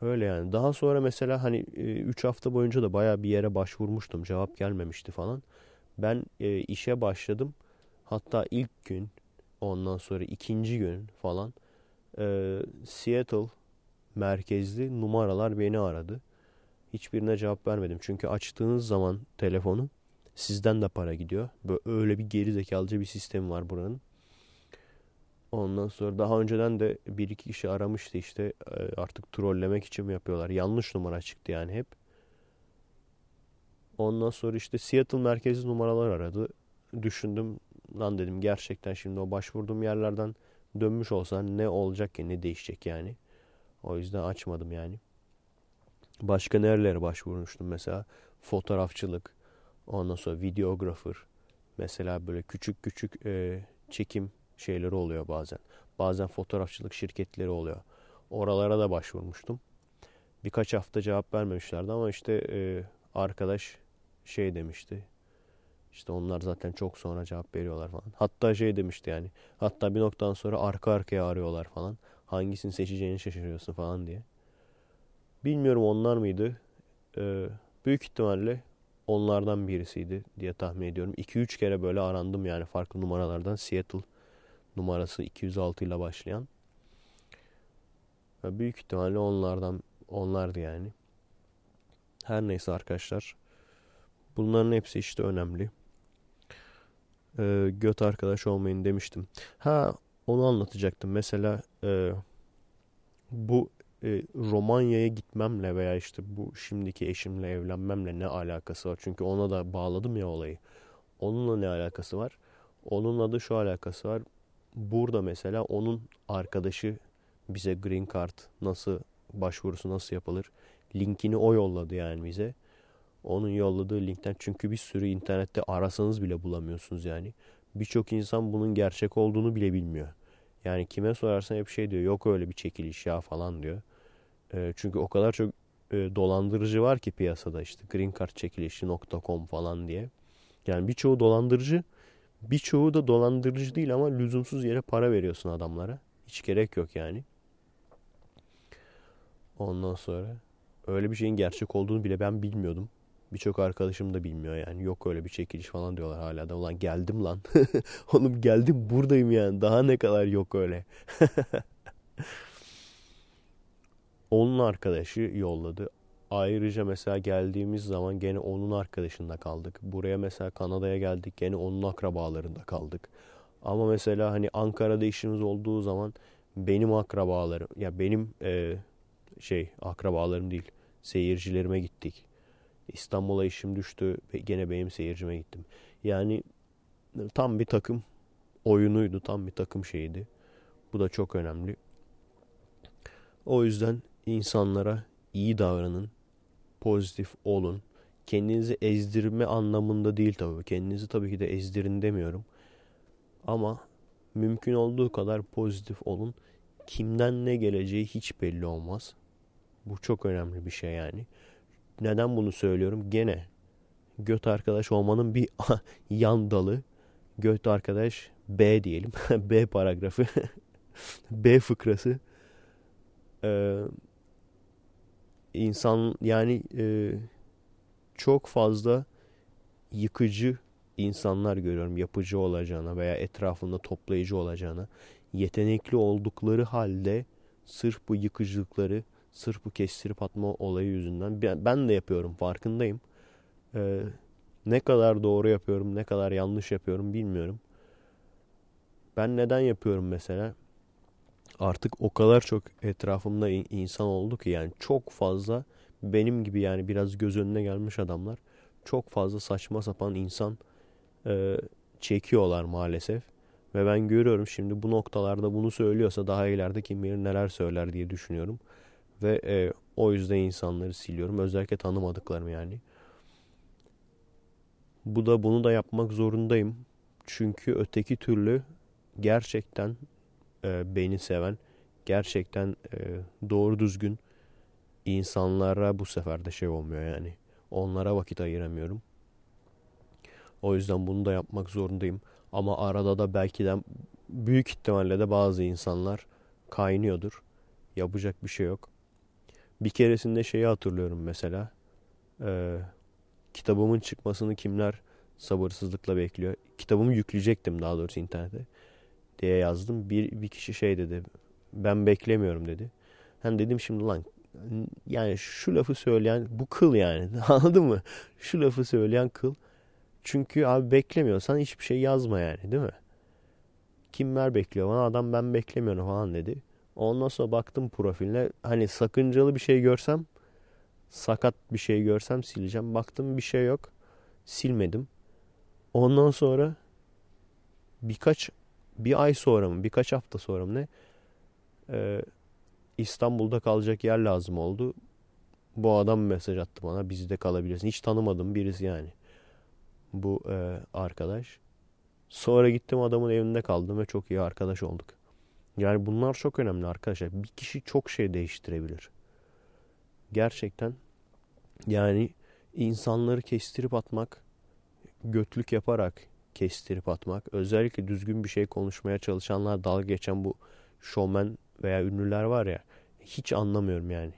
A: Öyle yani. Daha sonra mesela hani 3 e, hafta boyunca da baya bir yere başvurmuştum. Cevap gelmemişti falan. Ben işe başladım. Hatta ilk gün ondan sonra ikinci gün falan Seattle merkezli numaralar beni aradı. Hiçbirine cevap vermedim. Çünkü açtığınız zaman telefonu sizden de para gidiyor. Böyle öyle bir geri zekalıca bir sistem var buranın. Ondan sonra daha önceden de bir iki kişi aramıştı işte e, artık trollemek için mi yapıyorlar? Yanlış numara çıktı yani hep. Ondan sonra işte Seattle merkezi numaralar aradı. Düşündüm lan dedim gerçekten şimdi o başvurduğum yerlerden dönmüş olsan ne olacak ki ne değişecek yani. O yüzden açmadım yani. Başka nerelere başvurmuştum mesela fotoğrafçılık, ondan sonra videographer, mesela böyle küçük küçük e, çekim şeyleri oluyor bazen. Bazen fotoğrafçılık şirketleri oluyor. Oralara da başvurmuştum. Birkaç hafta cevap vermemişlerdi ama işte e, arkadaş şey demişti. İşte onlar zaten çok sonra cevap veriyorlar falan. Hatta şey demişti yani. Hatta bir noktadan sonra arka arkaya arıyorlar falan. Hangisini seçeceğini şaşırıyorsun falan diye. Bilmiyorum onlar mıydı? Ee, büyük ihtimalle onlardan birisiydi diye tahmin ediyorum. 2-3 kere böyle arandım yani farklı numaralardan. Seattle numarası 206 ile başlayan. Ve büyük ihtimalle onlardan onlardı yani. Her neyse arkadaşlar. Bunların hepsi işte önemli. Ee, göt arkadaş olmayın demiştim. Ha onu anlatacaktım. Mesela e, bu e, Romanya'ya gitmemle veya işte bu şimdiki eşimle evlenmemle ne alakası var? Çünkü ona da bağladım ya olayı. Onunla ne alakası var? Onunla da şu alakası var. Burada mesela onun arkadaşı bize green card nasıl başvurusu nasıl yapılır? Linkini o yolladı yani bize. Onun yolladığı linkten çünkü bir sürü internette arasanız bile bulamıyorsunuz yani. Birçok insan bunun gerçek olduğunu bile bilmiyor. Yani kime sorarsan hep şey diyor yok öyle bir çekiliş ya falan diyor. E, çünkü o kadar çok e, dolandırıcı var ki piyasada işte greencardçekilişi.com falan diye. Yani birçoğu dolandırıcı birçoğu da dolandırıcı değil ama lüzumsuz yere para veriyorsun adamlara. Hiç gerek yok yani. Ondan sonra öyle bir şeyin gerçek olduğunu bile ben bilmiyordum. Birçok arkadaşım da bilmiyor yani. Yok öyle bir çekiliş falan diyorlar hala da. Ulan geldim lan. Oğlum geldim buradayım yani. Daha ne kadar yok öyle. onun arkadaşı yolladı. Ayrıca mesela geldiğimiz zaman gene onun arkadaşında kaldık. Buraya mesela Kanada'ya geldik gene onun akrabalarında kaldık. Ama mesela hani Ankara'da işimiz olduğu zaman benim akrabalarım ya benim e, şey akrabalarım değil seyircilerime gittik. İstanbul'a işim düştü gene benim seyircime gittim. Yani tam bir takım oyunuydu, tam bir takım şeydi. Bu da çok önemli. O yüzden insanlara iyi davranın, pozitif olun. Kendinizi ezdirme anlamında değil tabii. Kendinizi tabii ki de ezdirin demiyorum. Ama mümkün olduğu kadar pozitif olun. Kimden ne geleceği hiç belli olmaz. Bu çok önemli bir şey yani. Neden bunu söylüyorum? Gene göt arkadaş olmanın bir yan dalı. Göt arkadaş B diyelim. B paragrafı. B fıkrası. Ee, insan yani e, çok fazla yıkıcı insanlar görüyorum yapıcı olacağına veya etrafında toplayıcı olacağına. Yetenekli oldukları halde sırf bu yıkıcılıkları sırf bu kestirip atma olayı yüzünden ben, de yapıyorum farkındayım. Ee, ne kadar doğru yapıyorum ne kadar yanlış yapıyorum bilmiyorum. Ben neden yapıyorum mesela artık o kadar çok etrafımda insan oldu ki yani çok fazla benim gibi yani biraz göz önüne gelmiş adamlar çok fazla saçma sapan insan e, çekiyorlar maalesef. Ve ben görüyorum şimdi bu noktalarda bunu söylüyorsa daha ileride kim bilir neler söyler diye düşünüyorum. Ve e, o yüzden insanları siliyorum. Özellikle tanımadıklarım yani. Bu da bunu da yapmak zorundayım. Çünkü öteki türlü gerçekten e, beni seven, gerçekten e, doğru düzgün insanlara bu sefer de şey olmuyor yani. Onlara vakit ayıramıyorum. O yüzden bunu da yapmak zorundayım. Ama arada da belki de büyük ihtimalle de bazı insanlar kaynıyordur. Yapacak bir şey yok. Bir keresinde şeyi hatırlıyorum mesela. Ee, kitabımın çıkmasını kimler sabırsızlıkla bekliyor. Kitabımı yükleyecektim daha doğrusu internete diye yazdım. Bir, bir kişi şey dedi. Ben beklemiyorum dedi. Hani dedim şimdi lan yani şu lafı söyleyen bu kıl yani anladın mı? Şu lafı söyleyen kıl. Çünkü abi beklemiyorsan hiçbir şey yazma yani değil mi? Kimler bekliyor bana adam ben beklemiyorum falan dedi. Ondan sonra baktım profiline hani sakıncalı bir şey görsem sakat bir şey görsem sileceğim. Baktım bir şey yok. Silmedim. Ondan sonra birkaç bir ay sonra mı birkaç hafta sonra mı ne ee, İstanbul'da kalacak yer lazım oldu. Bu adam mesaj attı bana bizde kalabilirsin. Hiç tanımadım birisi yani. Bu e, arkadaş. Sonra gittim adamın evinde kaldım ve çok iyi arkadaş olduk. Yani bunlar çok önemli arkadaşlar. Bir kişi çok şey değiştirebilir. Gerçekten yani insanları kestirip atmak, götlük yaparak kestirip atmak, özellikle düzgün bir şey konuşmaya çalışanlar dalga geçen bu şovmen veya ünlüler var ya hiç anlamıyorum yani.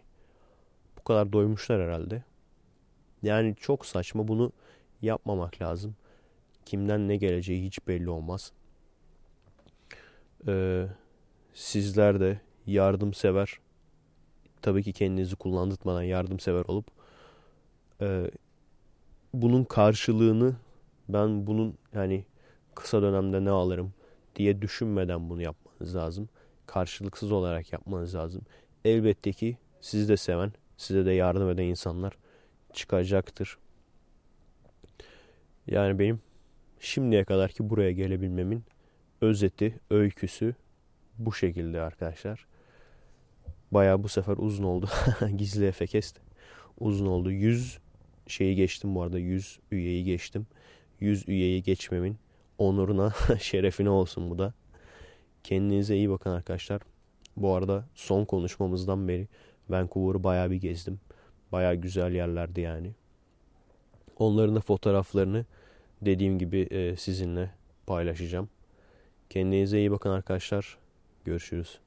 A: Bu kadar doymuşlar herhalde. Yani çok saçma bunu yapmamak lazım. Kimden ne geleceği hiç belli olmaz. Ee, sizler de yardımsever tabii ki kendinizi kullandırmadan yardımsever olup e, bunun karşılığını ben bunun yani kısa dönemde ne alırım diye düşünmeden bunu yapmanız lazım. Karşılıksız olarak yapmanız lazım. elbette ki sizi de seven, size de yardım eden insanlar çıkacaktır. Yani benim şimdiye kadar ki buraya gelebilmemin özeti, öyküsü bu şekilde arkadaşlar. Baya bu sefer uzun oldu. Gizli Efekest. Uzun oldu. 100 şeyi geçtim bu arada. 100 üyeyi geçtim. 100 üyeyi geçmemin onuruna, şerefine olsun bu da. Kendinize iyi bakın arkadaşlar. Bu arada son konuşmamızdan beri Vancouver'ı baya bir gezdim. Baya güzel yerlerdi yani. Onların da fotoğraflarını dediğim gibi e, sizinle paylaşacağım. Kendinize iyi bakın arkadaşlar. Görüşürüz.